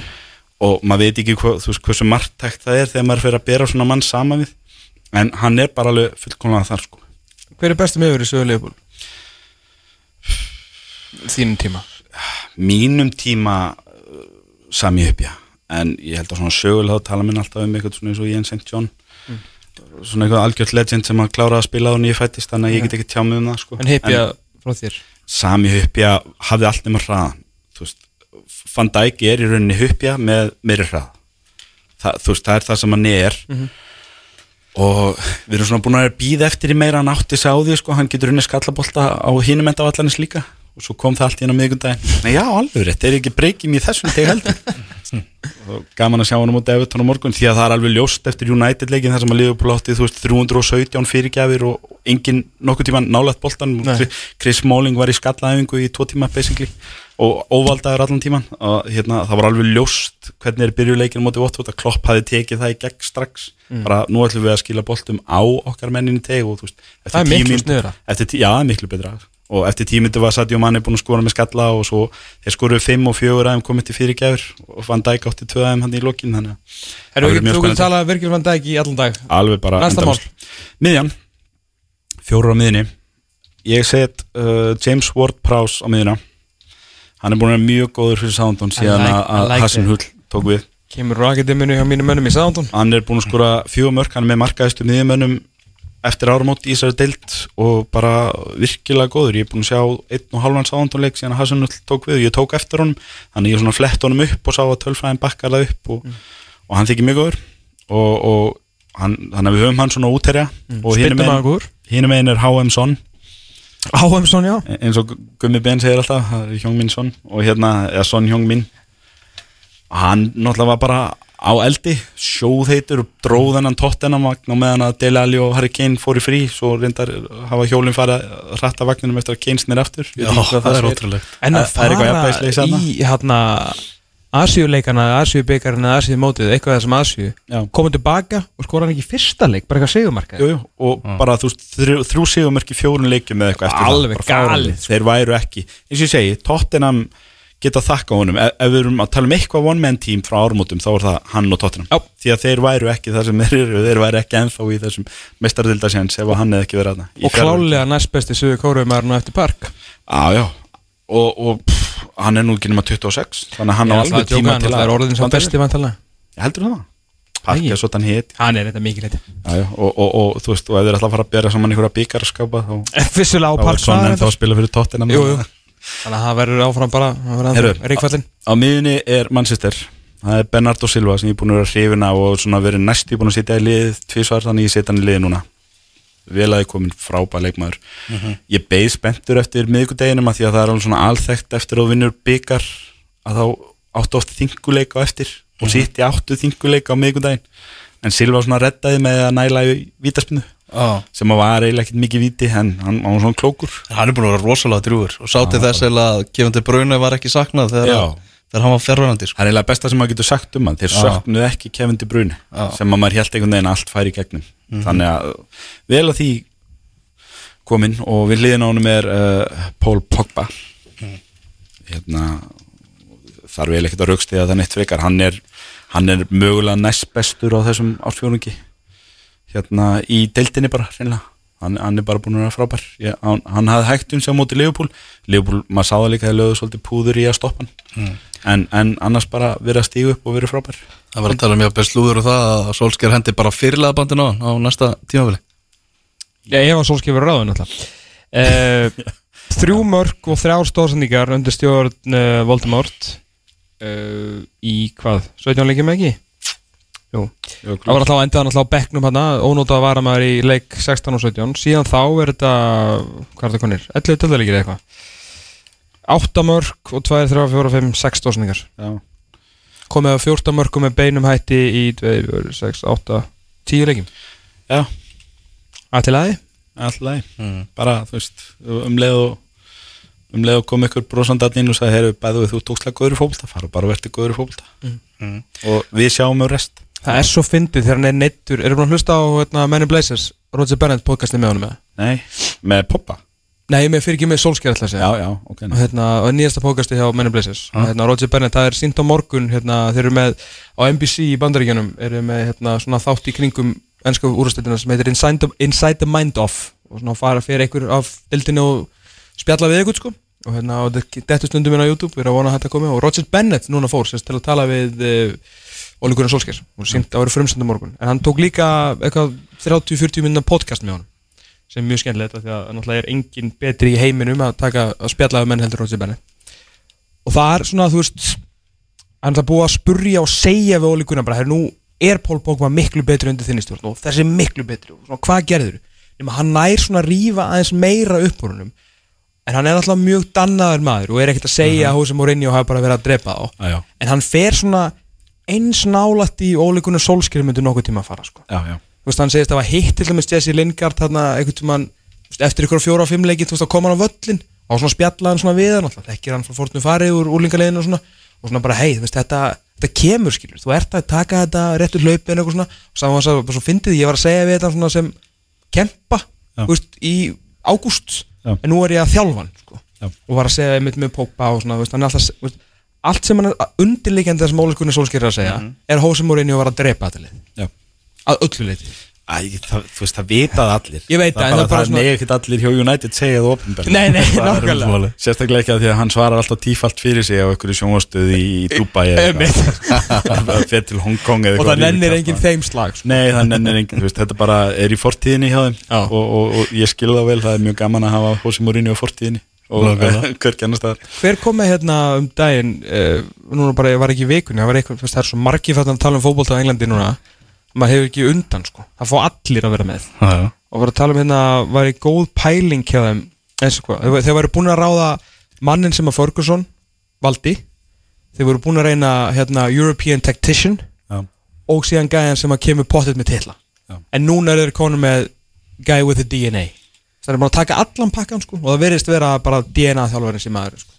og maður veit ekki hva, veist, hversu margtækt það er þegar maður hver er bestu miður í sögu liðból þínum tíma. Mínum tíma uh, sami uppja en ég held að svona sögulega þá tala minn alltaf um eitthvað svona eins og Jens St. John. Svona eitthvað algjört legend sem að klára að spila á nýju fættist þannig að ég get ekki tjá mig um það sko. En heipja frá þér? Sami uppja hafði allt nema hraðan þú veist, Van Dijk er í rauninni uppja með meiri hrað það, þú veist, það er það sem hann er og við erum svona búin að býða eftir í meira hann átti sig á því sko, hann getur unni skallabolta á hinum enda vallanis líka og svo kom það allt inn á miðgundaginn Nei, já, alveg rétt, er ekki breykim í þessum teg heldur? <laughs> Og gaman að sjá hann á móti Evertón á morgun því að það er alveg ljóst eftir United leikin þar sem að Liverpool átti þú veist 317 fyrirgjafir og engin nokkuð tíma nálægt boltan Nei. Chris Smalling var í skallaæfingu í tvo tíma basically og óvaldaður allan tíman og hérna, það var alveg ljóst hvernig er byrjuleikin á móti Watford að Klopp hafi tekið það í gegn strax. Bara nú ætlum við að skila boltum á okkar menninni teg og þú veist eftir sniðra. eftir, tí- Já, miklu betra og eftir tímyndu var Sadio Mane búin að skora með skalla og svo þeir skoruðu 5 og 4 aðeim komið til fyrirgjafur og Van Dijk átti 2 aðeim hann í lokin þannig að þú spennandi. talað Virgil van Dijk í allan dag. Alveg bara. Miðjan, fjórar á miðjunni. Ég set uh, James Ward-Prowse á miðjuna. Hann er búin að vera mjög góður fyrir Soundon síðan like- að like Hassan Hull tók við. Kemur raketimminu hjá mínum mönnum í Soundon Hann er búin að skora fjögur mörk hann er með markaðistu miðjumönnum eftir áramót í þessari deild og bara virkilega góður, ég er búin að sjá einn og halvan Soundon leik síðan að Hassan Hull tók við og ég tók eftir honum, þannig ég svona flett honum upp og sá að tölfræðin bakkar það upp og, og hann þykir mjög góður. Og, og hann, þannig að við höfum hann svona útherja og megin, góður hinum megin er HM Son. Áhemsson, já. Eins og Gummi Ben segir alltaf það er Hjóng Min Son og hérna, eða Son Hjóng Min. Hann náttúrulega var bara á eldi. Sjóðheitur og dróð hennan tóttennan vagn og meðan að Dele Alli og Harry Kane fór í frí. Svo reyndar hafa hjólinn farið að ratta vagninum eftir að Kane snir aftur. Já, hvað það er ótrúlegt. En að Það- það fara í hérna Asíuleikana, Asíubeikarina, Asíumótið eitthvað þessum Asíu Já. komið tilbaka og skora hann ekki fyrsta leik bara eitthvað segumarka Jú, jú, og bara þú veist þrjú, þrjú sigumörk í fjórun leikjum eða eitthvað eftir Alveg það, fáránlegt. galið, sko. þeir væru ekki, eins og ég segi Tottenham geta þakka honum. Ef, ef við erum að tala um eitthvað one man team frá ármótum þá er það hann og Tottenham. Já. því að þeir væru ekki það sem þeir eru þeir væru ekki ennþá í þessum mestardildasjans ef að hann hefði ekki verið aðna og klálega næst besti Suðu Kóruumar nú eftir park. Já, já, og, og pff, hann er nú ekki nema 26 þannig að hann á alveg tíma til Það er orðin sem besti vantalega Heldur það? Park Æi. er svo þann hit. Hann er þetta Já, já, og, og, og þú veist, og ef þeir ætla að fara að bera saman einhverja byggarskapa þá þá er park svona það en þá Þannig að það verður áfram bara Heyrðu, Ríkfallin á miðunni er Manchester. Það er Bernardo Silva sem ég er búin að vera hrifin af og svona verið næst ég búin að setja í lið tvísvar þannig ég setja hann í lið núna. Vel að ég komin frábæð leikmaður. Ég beið spenntur eftir miðgudeginum að því að það er alveg svona alþekkt eftir að vinnur byggar að þá áttu oft þinguleik á eftir og sitt í áttu þinguleik á miðgudegin en Silva svona reddaði með að næla í vítaspinnu Já, sem að var eiginlega ekkert mikið víti en hann hann var svona klókur. Hann er búin að vera rosalega drjúur og sátti þess eða að gefandi Bruna var ekki saknað þegar, þegar hann var ferrarandi sko. Það er eiginlega besta sem maður getur sagt um hann Þeir Já. söknuðu ekki Bruyne Já. sem að maður held einhvern veginn að allt færi í gegnum. Þannig að vel að því komin og við hliðin á honum er uh, Paul Pogba. Hérna þarf vel ekkert að raukstiða það neitt frekar. Hann er, hann er mögulega næst bestur á þessum ársfjórungi hérna í deildinni bara reynilega hann, hann er bara búin að vera frábær. Ég, hann, hann hafði hægt um sig á móti Leopold Leopold, maður sá það líka þegar lögðu svolítið púður í að stoppa hann. En, en annars bara verið að stígu upp og verið frábær. Það var að tala um mjög slúður og það að Solskjær hendi bara fyrirlega bandin á hann á næsta tímafili Já, ég var sólskifur ráðun alltaf. Uh, <laughs> Þrjú mörg og þrjár stóðsendingar undir stjórn uh, Voldemort. Uh, í hvað? 17 leikjum ekki? Jú, það var alltaf að enda hann alltaf á bekknum hann ónótað var að maður í leik 16 og 17 síðan þá er þetta hvað er þetta konir? 11 tölðarleikir eða eitthvað? 8 mörg og 2, 3, 4, 5, 6 stóðsendingar Já. komið á 14 mörgum með beinum hætti í 2, 4, 6, 8 10 leikjum. Já, Ætli aði? alltaf bara þú veist um leið og um leið og kom ykkur brosandi inn og sagði heyrðu bæðu við þú tókslega góður í fókbalta fara bara og verði góður í fókbalta og við sjáum um rest Það er svo fyndið þegar hann er neittur. Erum við að hlusta á hérna, Men in Blazers Roger Bennett podcastið með honum eða? Nei, með poppa. Nei, með fyrir ekki með Solskjær segja. Já, já, ok og, hérna, og nýjasta podcastið hjá Men in Blazers og, hérna, Roger Bennett, það er sínt á morgun hérna, Þeir eru með á NBC í bandaríkjunum eru með hérna, svona þátt í kringum ennsku úrstættina sem heitir Inside the, Inside the Mind Off og svona fara fyrir einhver af dildinu og spjalla við ykkur sko. Og hérna, og þetta stundum inn á YouTube við erum að vona að þetta og að uh, Óli Gunnar Solskjær. Og sínt að vera frumstundum morgun. En hann tók líka eitthvað 30-40 minna podcast með honum sem er mjög skemmtilegt af því að náttúrulega er engin betri í heiminum að taka að spjalla við menn heldur Roger Bennett og það er svona þú veist hann er búið að spurja og segja við Óli Gunnar bara, "Heyrðu, nú er Pól Pogba miklu betri undir þinni stjórn? Og þessi miklu betri og svona, hvað gerður nema hann nær svona að rífa aðeins meira upp úr húnum en hann er alltaf mjög dannaður maður og er ekkert að segja að Húsi Mourinho hafa bara verið að drepa þá Já, já, en hann fer svona eins nálætt í ólíkunum sólskýri myndi nokkuð tíma að fara sko. já, já. þú veist, hann segist að það var hitt til dæmis Jesse Lingard þarna einhvern veist, eftir ykkur fjóra og fimm leiki, þú veist, þá kom hann á völlin og svona spjalla hann svona við hann alltaf, þekkir hann frá fórtunum farið úr úlingaleginu og svona og svona bara, hei, þú veist, þetta, þetta kemur skilur, þú ert að taka þetta réttur hlaupin eitthvað svona, og saman var það svo fyndið, ég var að segja við þetta svona sem kempa, þú veist, í ágúst, en nú er ég að þjálfa hann, sko, og var að segja einmitt með Pogba og svona, þú veist, hann er alltaf, allt sem hann er undirleikandi þessum óleikunni sólskýrir að segja, er Hósi Mourinho var að drepa þetta lið, já. að öllu leiti Æ, það, þú veist, það vitað allir. Ég veit það, en það, það er bara það svona- megi ekkert allir hjá United segja það ofinbært Nei, nei, <laughs> nákvæmlega. Sérstaklega ekki að því að hann svarar alltaf tífalt fyrir sig á einhverju sjónvastöð í <laughs> Dubai eða eitthvað. <laughs> Fer til Hong Kong eða og eitthvað það nennir enginn þeim slag sko. Nei, það nennir enginn, þú veist, þetta bara er í fortíðinni hjá þeim. Og, og, og ég skil það vel, það er mjög gaman að hafa Hósi Mourinho í fortíðinni og Nákvæmlega. hvergi annar staðar hver kom með hérna um daginn uh, núna bara, ég var ekki í vikunni það, var eitthvað, það er svo margi fættan að tala um fótbolta á Englandi núna, maður hefur ekki undan sko. það fá allir að vera með Já, já. og var að tala um hérna, var í góð pæling hjá þeim, eins og hvað þeir, væri búin að ráða mannin sem að Ferguson valdi, þeir voru búin að reyna hérna, European Tactician Já, og síðan gæjan sem að kemur pottet með titla Já. en núna er þeir konum með guy with a DNA það er bara að taka allan pakkan sko, og það verðist vera bara DNA þjálfarinn sem maður er, sko.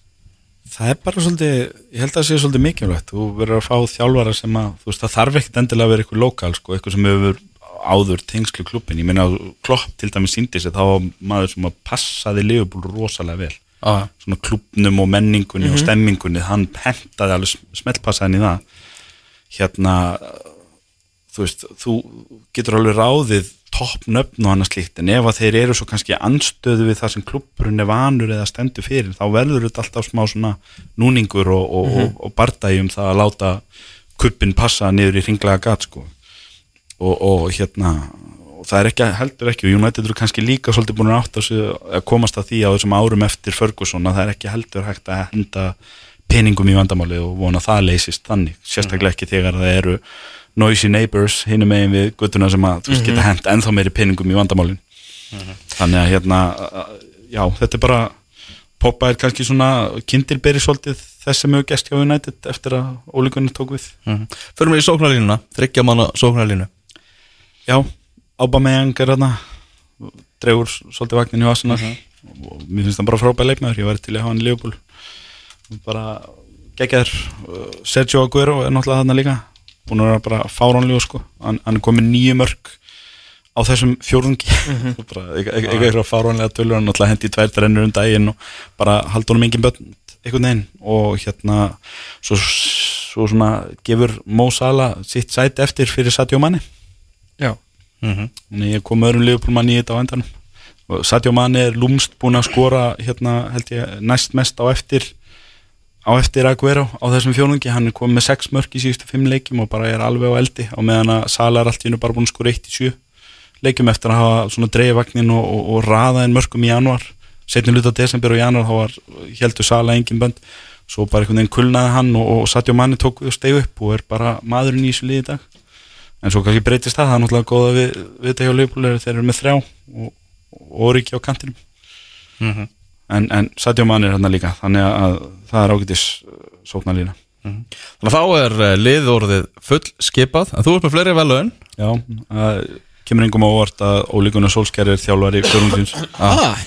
það er bara svolítið, ég held að það sé svolítið mikilvægt. Þú verður að fá þjálfara sem að þú veist, það þarf ekkert endilega að vera eitthvað lokal sko, eitthvað sem hefur áður tengslu klubbin ég meina að klopp til dæmis síndi þá maður sem að passaði Liverpool rosalega vel. Já. svona klubnum og menningunni og stemmingunni hann hentaði alveg smeltpassaðin í það. Hérna þú veist, þú getur alveg ráðið toppnöfn og annað slíkt. En ef að þeir eru svo kannski anstöðu við það sem klubburinn er vanur eða stendur fyrir þá verður þetta alltaf smá svona núningur og, og, og, og bardagi um það að láta kuppin passa niður í ringlega gat sko. Og, og hérna og það er ekki, heldur ekki og United eru kannski líka svolítið búin að sig að komast að því á þessum árum eftir Ferguson að það er ekki heldur hægt að henda peningum í vandamáli og vona að það leysist þannig, sérstaklega ekki þegar það eru noisy neighbors hinum megin við guttuna sem að þú veist geta hent ennþá meiri peningum í vandamálin. Þannig að hérna já, þetta er bara Poppa er kannski svona kindilberi svolítið þess sem hefur gest hjá United eftir að ólíkunni tók við. Mhm. Förum við í sóknarlínuna, þryggja manna sóknarlínu. Já, Aubameyang er þarna dregur svolítið vagnin í Arsenal. Og mér finnst það bara frábæð leikmaður ég væri til að hafa hann í Liverpool. Bara geggjaður. Uh, Sergio Aguero er náttúrulega þarna líka búin að vera bara fáránlega sko. Hann, hann er komið nýju mörg á þessum fjórðungi. <laughs> Bara eitthvað eitthvað fáránlega tölur hann náttúrulega hendi í tvær trennur um daginn og bara haldur honum engin börn einhvern veginn. Og hérna svo, svo svona gefur Mo Salah sitt sæti eftir fyrir Sadio Mane. Já, Þannig ég kom öðrum liðbúlmann í þetta á endanum. Og Sadio Mane er lúmst búin að skora hérna held ég næst mest á eftir á eftir Aguero á þessum fjónungi hann er komið með 6 mörg í síðustu 5 leikjum og bara er alveg á eldi á meðan að Sala er allt í hennu bara búin að skora 1 í 7 leikjum eftir að hafa svona dreigja vagnin og, og, og raða en mörgum í januar setni luta desember og januar þá var heldur Sala engin bönd. Svo bara einhvern veginn kulnaði hann og, og Sadio Mane tók við og stegu upp og er bara maðurinn í þessu liði í dag. En svo kannski breytist það, það er náttúrulega góða við, við þetta hjá er þeir eru með þrjá og, og Origi á kantinum en, en Sadio Mane er hérna líka þannig að það er ágætis sóknarlína. Þannig að þá er uh, liðorðið full skipað En þú ert með fleiri velun Já, það kemur engum á óvart að ólíkunar sólskæri er þjálfari fjórumsins ah.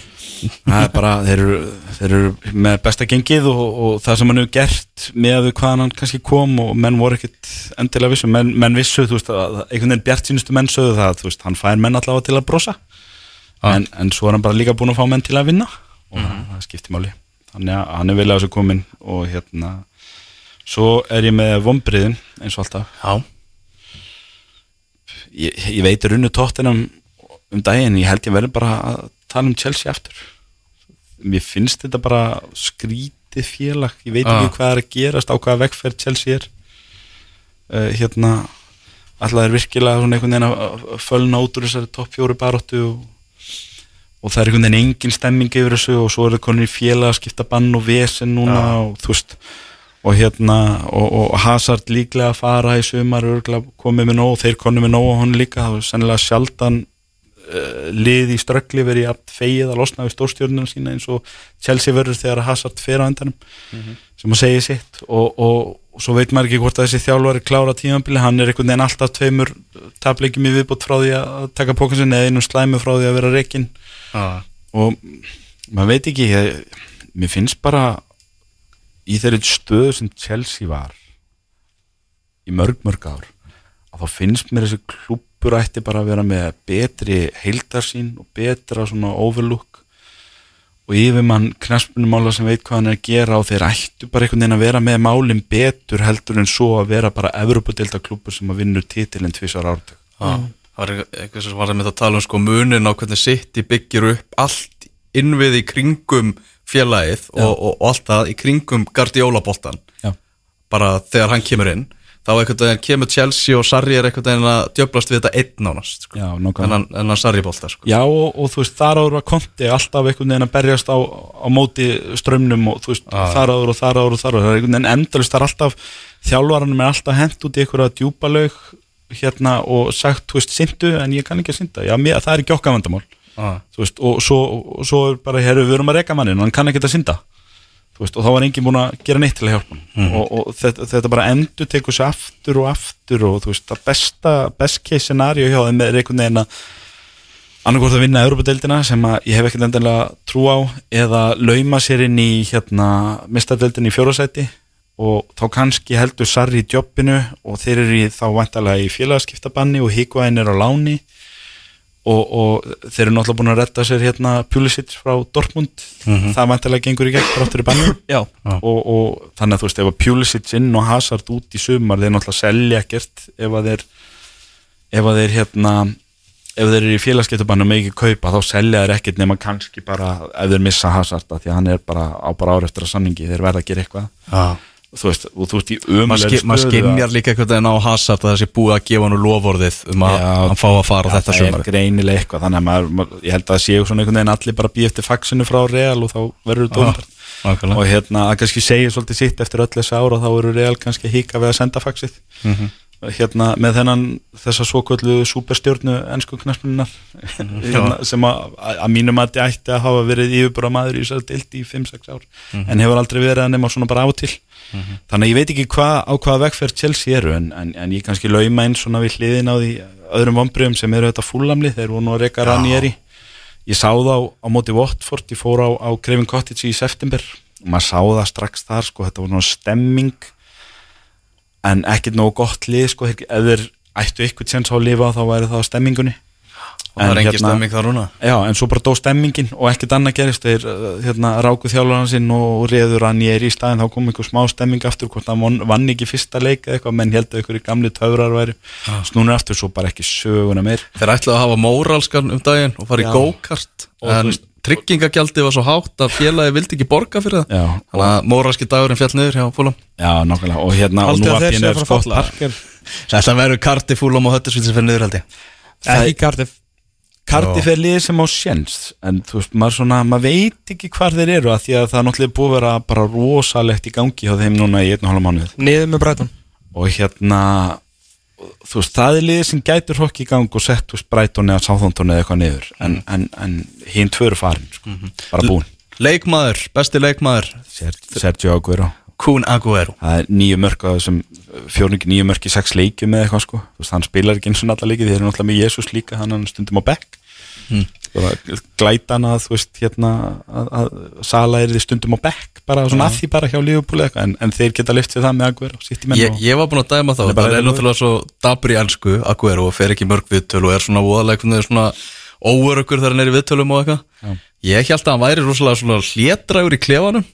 það er bara, þeir eru, þeir eru með besta gengið og, og það sem hann hefur gert með hvaðan hann kannski kom og menn voru ekkit endilega vissu menn, menn vissu, þú veist, einhvern veginn bjart sínustu menn sögðu það, þú veist, hann fær menn allavega til að brosa. En, en svo er hann bara líka búin að fá menn til að vinna og það skiptir máli. Þannig að hann er vel að þessu komin og hérna svo er ég með vombriðin eins og alltaf. Ég, ég veit runnu tóttinam um daginn, ég held ég verði bara að tala um Chelsea aftur. Mér finnst þetta bara skrítið félag, ég veit Ah. ekki hvað er að gerast á hvaða vegferð Chelsea er. Uh, hérna alltaf er virkilega svona einhvern veginn að- fölna út úr þessari topp fjóru baróttu og, og það er einhvern veginn engin stemming yfir þessu og svo er það konur í félag að skipta bann og vesen núna Ah. og þú veist og hérna og, og Hazard líklega að fara í sumar komið með nóg, þeir konum með nóg og hún líka, það var sennilega sjaldan uh, lið í ströggli verið jafn feið að losna við stórstjórnum sína eins og Chelsea verður þegar Hazard fer á endanum sem að segja sitt. Og, og, og svo veit maður ekki hvort að þessi þjálfari klára tímabili, hann er einhvern veginn alltaf tveimur tapleikjum í viðbútt frá því að taka pókansin eða einu slæmu frá því að vera reikin Já, og maður veit ekki ég, mér finnst bara í þeirri stöðu sem Chelsea var í mörg mörg ár að þá finnst mér þessi klúppur ætti bara að vera með betri heildarsýn og betra svona overlook. Og yfirmann knaspunumála sem veit hvað hann er að gera og þeir ættu bara einhvern veginn að vera með málin betur heldur en svo að vera bara Evropadelta klúppur sem að vinnur titilinn tvisar ártök já. Það var eitthvað sem var að mynda að tala um sko munin á hvernig City byggir upp allt innvið í kringum félagið og, og, og allt það í kringum Guardiola-boltan Já. bara þegar hann kemur inn. Þá einhvern veginn kemur Chelsea og Sarri er einhvern veginn að djöblast við þetta einn nánast sko. En hann, en hann Sarri-bolta sko. Já og, og þú veist þar áður var konti alltaf einhvern veginn að berjast á, á móti strömmnum og þú veist þar áður og þar áður og þar áður. Það veginn endalist það er alltaf þjálfaranum er alltaf hent út í einhverja djúpa laug hérna og sagt þú veist syndu en ég kann ekki að synda. Já mér, það er ekki okkar vandamál. Ah. þú veist og svo, og svo bara herru við erum að reka mannin og hann kann ekki að synda. Þú veist og þá var enginn búin að gera neitt til að hjálpa hann og, og þetta, þetta bara endur tekur sér aftur og aftur og þú veist það besta best case scenario hjá þeim er einhvern veginn að annarkort að vinna Európa-deildina sem að ég hef ekkert endilega trú á eða lauma sér inn í hérna mistadeildin í fjórasæti og þá kannski heldur Sarri í jobbinu og þeir eru í, þá vantalega í félagaskiptabanni og Higuain er á láni. Og, og þeir eru náttúrulega búin að retta sér hérna Pulisic frá Dortmund. Það vantalega gengur í gegn fráttur í banni og, og þannig að þú veist ef að Pulisic inn og Hazard út í sumar þeir náttúrulega selja ekkert ef að þeir ef að þeir hérna ef þeir eru í félagskiptabann og með ekki kaupa þá selja þeir ekkert nema kannski bara ef þeir missa Hazard af því að hann er bara á bara ára eftir að samningi þeir verða að gera eitthvað. Ah. Þú veist, og þú veist í maður umulegri ski, mað skimjar líka einhvern veginn á Hazard að það sé búið að gefa hann úr lofórðið um að hann fá að fara á þetta það sumar er greinilega eitthvað þannig að maður, maður, ég held að það séu svona einhvern veginn allir bara býð eftir faxinu frá Real og þá verður þetta Já, ómar nákvæmlega. og hérna að kannski segja svolítið sitt eftir öll þessi ára þá eru Real kannski híka við að senda faxið Mhm. Hérna með þennan þessa svokvöldu superstjórnu ennsku knaspununar hérna, sem að, að mínum að þetta ætti að hafa verið yfirbúra maður í þessari dild í 5-6 ár en hefur aldrei verið að nema svona bara á til. Þannig að ég veit ekki hva, á hvaða vegferð Chelsea eru en, en, en ég kannski lauma inn svona við hliðin á því öðrum vombriðum sem eru þetta fúlamli þeir voru nú að reyka Ranieri. Ég sá það á, á móti Watford ég fór á, á Craven Cottage í september. Og maður sá það strax þar sko, þetta var náttúrulega stemming en ekkert nógu gott lið sko, þeir ættu eitthvað tjens á að lifa þá væri það stemmingunni. Og það er En engin hérna- stemming þar núna? Já, en svo bara dó stemmingin og ekkert annað gerist. Þeir uh, hérna, ráku þjálfurinn sinn og reður hann ég er í staðin þá kom einhver smá stemming aftur hvort hann vann, ekki fyrsta leik eða eitthvað. Menn heldur einhverju gamli töfrar væri snúnir aftur svo bara ekki söguna meir. Þeir ætlaðu að hafa móralskan um daginn og fara í Já. go-kart Og en veist- tryggingagjaldið var svo hátt að félagi vildi ekki borga fyrir það. Já, þannig að móralski dagurinn fjall niður hjá fúlam já nákvæmlega. Og hérna og nú að séu er að fara að Scott falla? Parker þetta verður karti fúlam og höttisvíl sem fyrir niður held ég. Ekki Cardiff. Cardiff er liðið sem á sjens en þú veist, maður svona, maður veit ekki hvar þeir eru að því að það er náttúrulega búið að vera bara rosalegt í gangi hjá þeim núna í og halva mánuð. Niður með Brighton. Og hérna þú veist, það er liðið sem gætur hokk í gang og sett, veist, Brighton eða Southampton eða eitthvað niður, en, en, en hinn tvö eru farin, sko, bara búin. Leikmaður, besti leikmaður. Ser, Sergio Aguero, Kun Aguero. Það er nýju þessum fjórningi nýju mörk í sex leikjum eða eitthvað, sko, hann spilar ekki eins og alla leikið, þeir eru náttúrulega með Jesus líka hann er stundum á bekk Mm. Glætan að, þú veist, hérna að, að Sala er því stundum á bekk bara svona að því bara hjá Liverpool eitthvað en, en þeir geta liftið það með Aguero, ég, ég var búinn að dæma þá, það er náttúrulega svo dabri elsku Aguero og fer ekki mörg viðtöl og er svona voðalega svona óöruggur þegar hann er í viðtölum og eitthvað. Ég held að hann væri rosalega svona hlétrægur í klefanum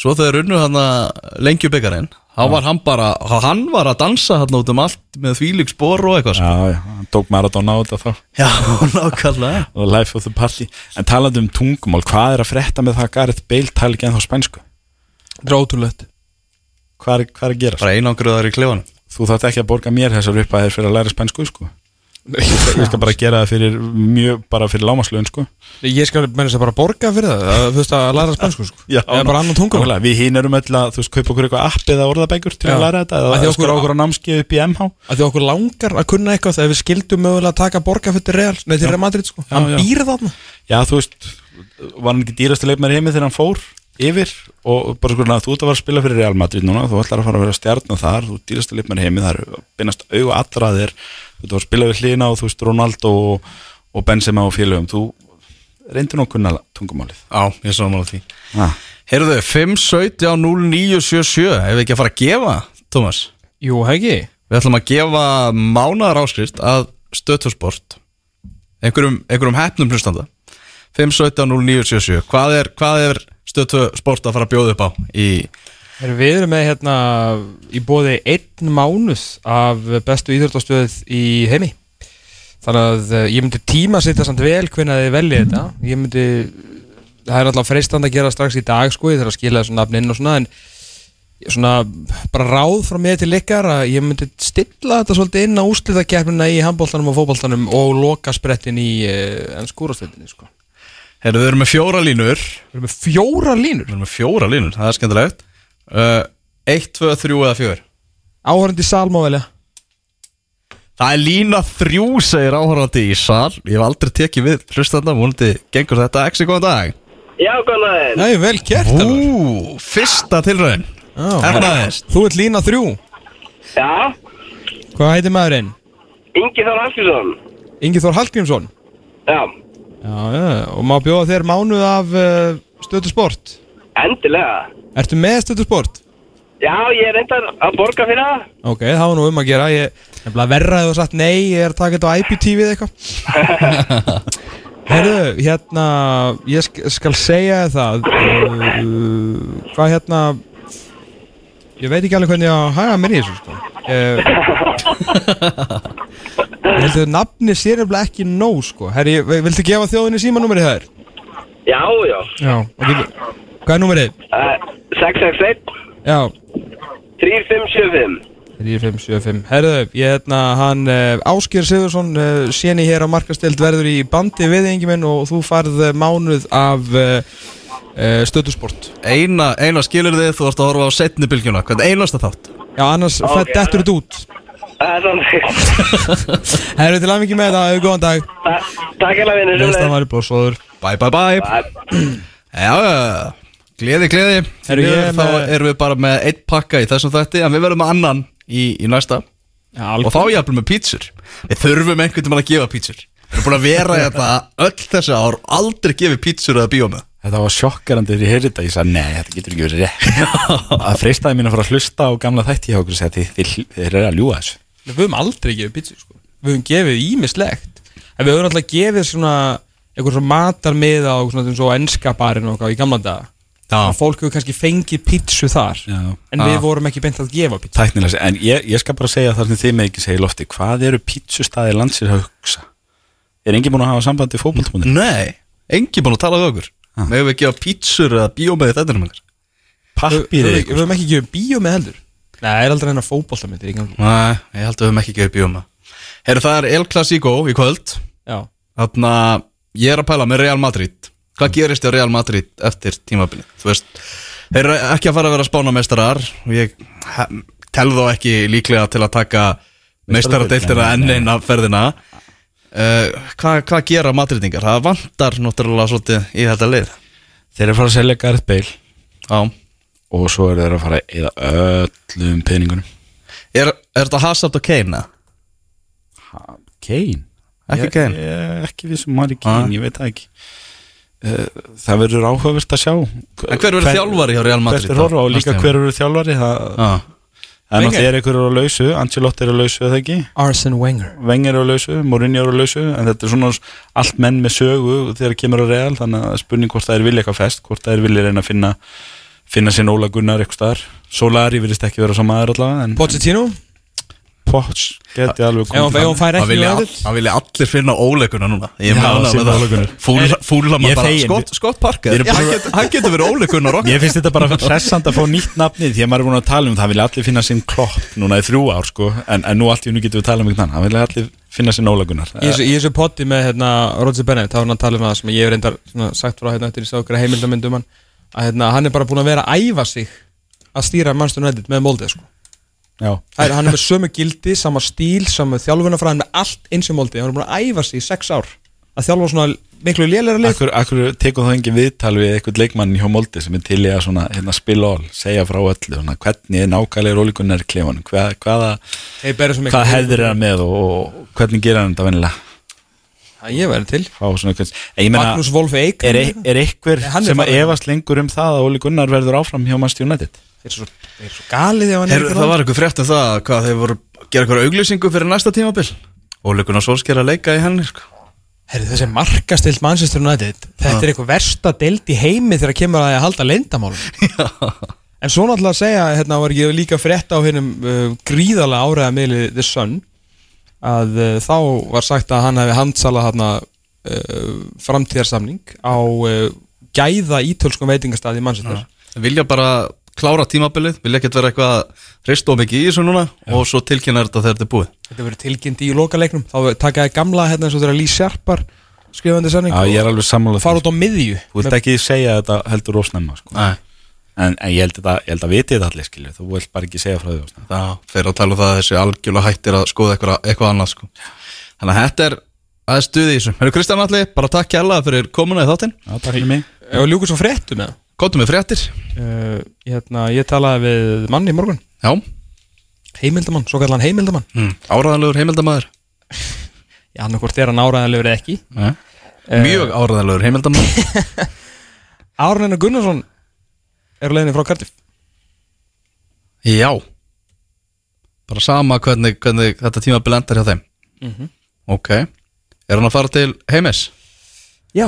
svo þegar unnu hann að lengjubikarin þá var hann bara, hann var að dansa hann út um allt með þvílík spor og eitthvað sko. Já, já, hann tók Maradona á þetta þá já, <laughs> nákvæmlega og Life of the Party en talandi um tungumál, hvað er að frétta með það að Gareth Bale tala ekki ennþá spænsku Þetta er ótrúlegt hvað er, hvað er að gera? bara einangruðar í klefanum þú þátt ekki að borga mér þessar upphæðir fyrir að læra spænsku sko. Ég skal bara gera það fyrir mjög, bara fyrir lámaslögun sko. Ég skal meina þess að bara borga fyrir það að, Þú veist að læra spænsku sko. Eða bara annan tungum Nákvæmlega, Við hinn erum öll að, þú veist, kaupa okkur eitthvað app eða orðabækur til Já. að læra þetta eða okkur- skora okkur á námskeið upp í MH að því okkur langar að kunna eitthvað þegar við skildum mögulega að taka borga fyrir Real Nei, til Real Madrid sko. Hann já. býr þarna. Já, þú veist, var hann ekki dýrasti leikmæri heimi þegar hann fór yfir? Og bara sko, þú ert að fara að spila fyrir Real Madrid núna þú ætlar að fara að vera stjarn þar þú ert dýrasti leikmæri heimi, það er beinast auga allra að þér, þú ert að spila við hlýna og þú veist Ronaldo og, og Benzema og félögum, þú reyndir nú að kunna tungumálið. Já, ég svo nála því. Ah. Heyrðu, 517-0977 Ef við ekki að fara að gefa, Tómas Jú, hegi Við ætlum að gefa mánaðar áskrift að stöðtursport einhverjum, einhverjum hefnum hlustanda. 517-0977 Hvað er, hvað er stöðtursport að fara að bjóða upp á í Heru, Við erum með hérna í bóði einn mánuð af bestu íþjóttastöð í heimi. Þannig að eh, ég myndi tíma sitta samt vel hvernig þið veljið þetta. Ég myndi, það er alltaf freistand að gera strax í dag sko, ég þarf að skila þessu nafn inn og svona En svona bara ráð frá mig til ykkar að ég myndi stilla þetta svolítið inn á úslitakeppnina í handbóltanum og fótbóltanum og loka sprettin í uh, ennskúrastöldinni sko. Heyrðu, við erum með fjóra línur. Við erum með fjóra línur? Við erum með fjóra línur, það er skemmtilegt uh, 1, 2, 3 eða 4 Áhörandi salmávelja Það er lína þrjú, segir áhörandi í sal. Ég hef aldrei tekið við hlustanda Múlandi gengur þetta. Ekki góðan dag. Já, góðan aðeins. Næ, vel gert. Ú, fyrsta tilraun. Já. Efnaðist Þú ert lína þrjú. Já, Hvað heitir maðurinn? Ingi Þór Hallgrímsson. Ingi Þór Hallgrímsson. Já, Já, já, og má bjóða þér mánuð af uh, stöðu sport? Endilega. Ertu með stöðu sport? Já, ég er reyndar að borga fyrir það. Ok, það var nú um að gera Ég er bara verra að þú sagt nei Ég er að taka þetta á IPTV eða eitthvað <laughs> Herðu, hérna Ég sk skal segja það uh, Hvað hérna Ég veit ekki alveg hvernig ég á að haga mér í þessu sko. <laughs> ég, ég held að nafni sér nefnilega ekki nóg sko. Herri, viltu gefa þjóðinni símanúmerið þær? Já, já. Já okay. Hvað er númerið? Uh, 661 Já. 3575. 3575 Herðu, ég hérna, hann uh, Áskir Sigursson, uh, séni hér á markastild verður í bandi viðengi minn og þú farð mánuð af uh, uh, stöðusport Eina, eina skilur þið, þú ert að horfa á setni bylgjuna. Hvern einasta þátt? Já, annars Ok, okay, dettur þetta út. Er. <laughs> Herðu, til aðmikið með þetta, góðan dag. Ta- Takk vinur. Næsta var blóðsóður Bye bye bye. Bye. <clears throat> Já, já, gleði, gleði. Herru, ég er Þá með- erum við bara með eitt pakka í þessum þætti En við verðum með annan í, í næsta. Já, Og þá jafnum með pítsur. Við þurfum einhvern tímann að gefa pítsur. Við erum búin að vera þetta öll þessi ár Aldrei gefið pítsur eða bíómið Þetta var sjokkarandi þegar ég heyrði þetta. Ég sagði, nei, þetta getur ekki verið rétt. <laughs> Það freistaði mín að fara að hlusta á gamla þætti hjá okkur og segja, þið, eru að ljúga þessu. Við höfum aldrei gefið pizza sko. Við höfum gefið ímislegt En við höfum alltaf gefið svona eitthvað svona matarmiða og svona eins og ennska barinn og eitthvað í gamla daga og fólk hefur kannski fengið pizzu þar Já. en við vorum ekki beint að gefa pizzu Tæknilega, en ég, ég skal bara segja þar sem þið með ekki segja í lofti. Hvað eru pítsustæði landsir að hugsa? Er enginn búin að hafa sambandi í fótboltamótin? Nei, engi búin að tala við okkur. Ah. Við gefa pítsur eða bíómið þetta með Við Pappir við- við ykkur höfum ekki gefið bíó með heldur. Nei, það er aldrei hennar fótboltamyndir í gangi. Nei, ég held að við höfum ekki gefið bíómið Herru, það er El Clasico í kvöld. Að ég er að pæla með Real Madrid Hvað gerist á Real Madrid eftir tímabilið? Þú veist, þeir eru ekki að fara að vera spánameistarar og ég tel þó ekki líklega til að taka meistaradeiltina enn eina ferðina uh, Hvað hva gera Madridingar? Það vantar náttúrulega svolítið í þetta lið Þeir eru að fara að selja Gareth Bale Já Og svo eru þeir að fara að eða öllum peningunum Er, er þetta Hazard og Kane? ha, Kane? Ekki Kane? Ég ekki við sem Mari Kane, Ah. ég veit það ekki Það verður áhugavert að sjá En hver verður þjálfari hjá Real Madrid? Er og líka hver verður þjálfari Það Já, það er Wenger. náttúrulega einhver eru á lausu Ancelotti er á lausu eða ekki? Arsene Wenger. Wenger er á lausu, Mourinho er á lausu en þetta er svona allt menn með sögu þegar kemur á real, þannig að spurning hvort það er vilja eitthvað fest, hvort það er vilja reyna að finna finna sér Óla Gunnar eitthvað staðar. Solari virðist ekki vera svo maður allavega en Pochettino Potts geti alveg fær Það ekki vilja, það allir finna óleikuna núna. Ég það. Ég. Scott, Scott Parker. Hann, getur verið óleikuna rock Mér finnst þetta bara hressand að fá nýtt nafni því að maður er búin að tala um það vilja allir finna sinn klopp núna í þrjú ár sko. En, en nú allt í hennu getum við að tala um annan. Það vilja allir finna sér Í þessu, í þessu potti með hérna, Roger Bennett, þá var hann að tala um það sem ég hef reyndar svona, sagt frá hérna eftir í sákara heimildamindum hann að hérna, hann er bara búin að vera að æfa sig að stýra Manchester United með Molde sko. Það er, hann er með sömu gildi, sama stíl, sama þjálfunafræðin með allt eins og Molde hann er búin að æfa sig í sex ár. Að þjálfa svona miklu lélæra lið. Akkur, akkur tekur það engin viðtal við eitthvað leikmann hjá Moldi sem er til í að svona, hérna, spila all, segja frá öllu svona, hvernig er nákvæmlega rólíkunar klefanum? Hvað, hvaða, Hey, hvað hefðir er hann með og, og hvernig gerir hann þetta venilega Það ég væri til. Fá svona eitthvað Ég meina, Magnús Wolf Eik er, e- er eitthvað er sem að efast lengur um það að Óli Gunnar verður áfram hjá Manchester United er svo, er svo galið er ekki það var eitthvað frétt um það hvað þeir voru að gera eitthvað auglýsingu fyrir næsta tímabil? Óleikun og Solskjær að leika í henni sko. Þessi markastilt United Þetta er eitthvað versta deild í heimi þegar kemur að því að halda leyndamálum <laughs> En svo náttúrulega að segja hérna var ég líka frétt á hennum uh, gríðalega áræða miðli The Sun að uh, þá var sagt að hann hefði handsalað hérna uh, framtíðarsamning á uh, gæða ítölskum veitingastað í Manchester. Vilja bara klára tímabilið Vilja ekkert vera eitthvað að hrista of mikið í þessu núna Og svo tilkynna þetta þegar þetta er búið. Þetta verður tilkynnt í lokaleiknum. Þá takaði gamla hérna eins og þeirra Lee Sharpar skrifandi sanning Já, ég er alveg sammálað fara út á miðju Þú vilt ekki segja þetta heldur ósnemma sko. Nei. En, en ég held þetta, ég held að viti þetta allir skilju Þú vilt bara ekki segja frá því ósnemma Það fer að tala um það að þessi algjörlega hættir að skoða eitthvað, eitthvað annað sko. Þannig að þetta er aðeins stuði í þessu. Herru Kristján Alli, bara takk kærlega fyrir komuna í þáttinn. Já, takk fyrir mig. Og ljúkur svo fréttu með Kóttum með fréttir. Uh, hérna, ég talaði við mann í morgun. Já, heimildamann, svo kallan heimildamann mm. áraðanlegur heimildamæður <laughs> já, hann hvort er hann áræðanlegur eða ekki. Uh. Mjög áraðanlegur heimildamæður <laughs> Árnina Gunnarsson er á leiðinni frá Cardiff. Já. Bara sama hvernig, hvernig þetta tímabil endar hjá þeim. Mhm. Ok. Er hann að fara til heimis? já,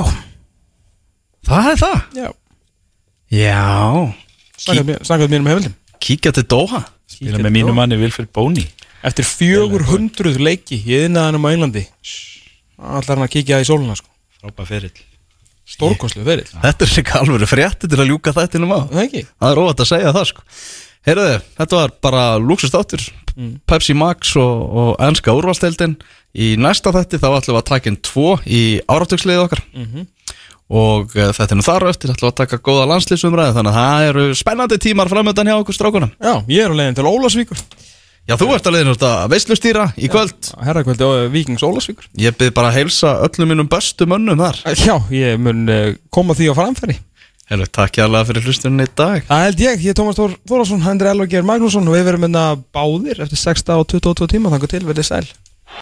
Það er það? Já Já. Snakkaðu mér um heimildum Kíkja til Doha. Spila með mínu manni Vilfred Bóni. Eftir 400 leiki í yðnaðanum á Englandi. Allar hann að kíkja í sóluna sko. Frábæð ferill. Stórkoslu verið Þetta er líka alveg frétti til að ljúka þættinum á. Það ekki. Það er óvægt að segja það sko. Heyrðu, þetta var bara luxustáttur Pepsi Max og, og ennska úrvalsteldin Í næsta þætti þá ætlum við að taka inn tvo í áratöksliðið okkar Og uh, þetta er nú þar á eftir ætlum að taka góða landslýsumræði Þannig að það eru spennandi tímar framöndan hjá okkur strákunum. Já, ég er á leiðin til Ólasvíkur Já, þú ert að leiðin út að veislustýra í kvöld. herrakvöldi á Víkings Ólasvíkur Ég byrð bara að heilsa öllum mínum bestu mönnum þar. Já, ég mun uh, koma því á framfæri. Heyrðu, takk ég alveg fyrir hlustunni í dag. Það held ég, ég er Tómas Þór Þórásson, Andri Elvar Geir Magnússon og við verum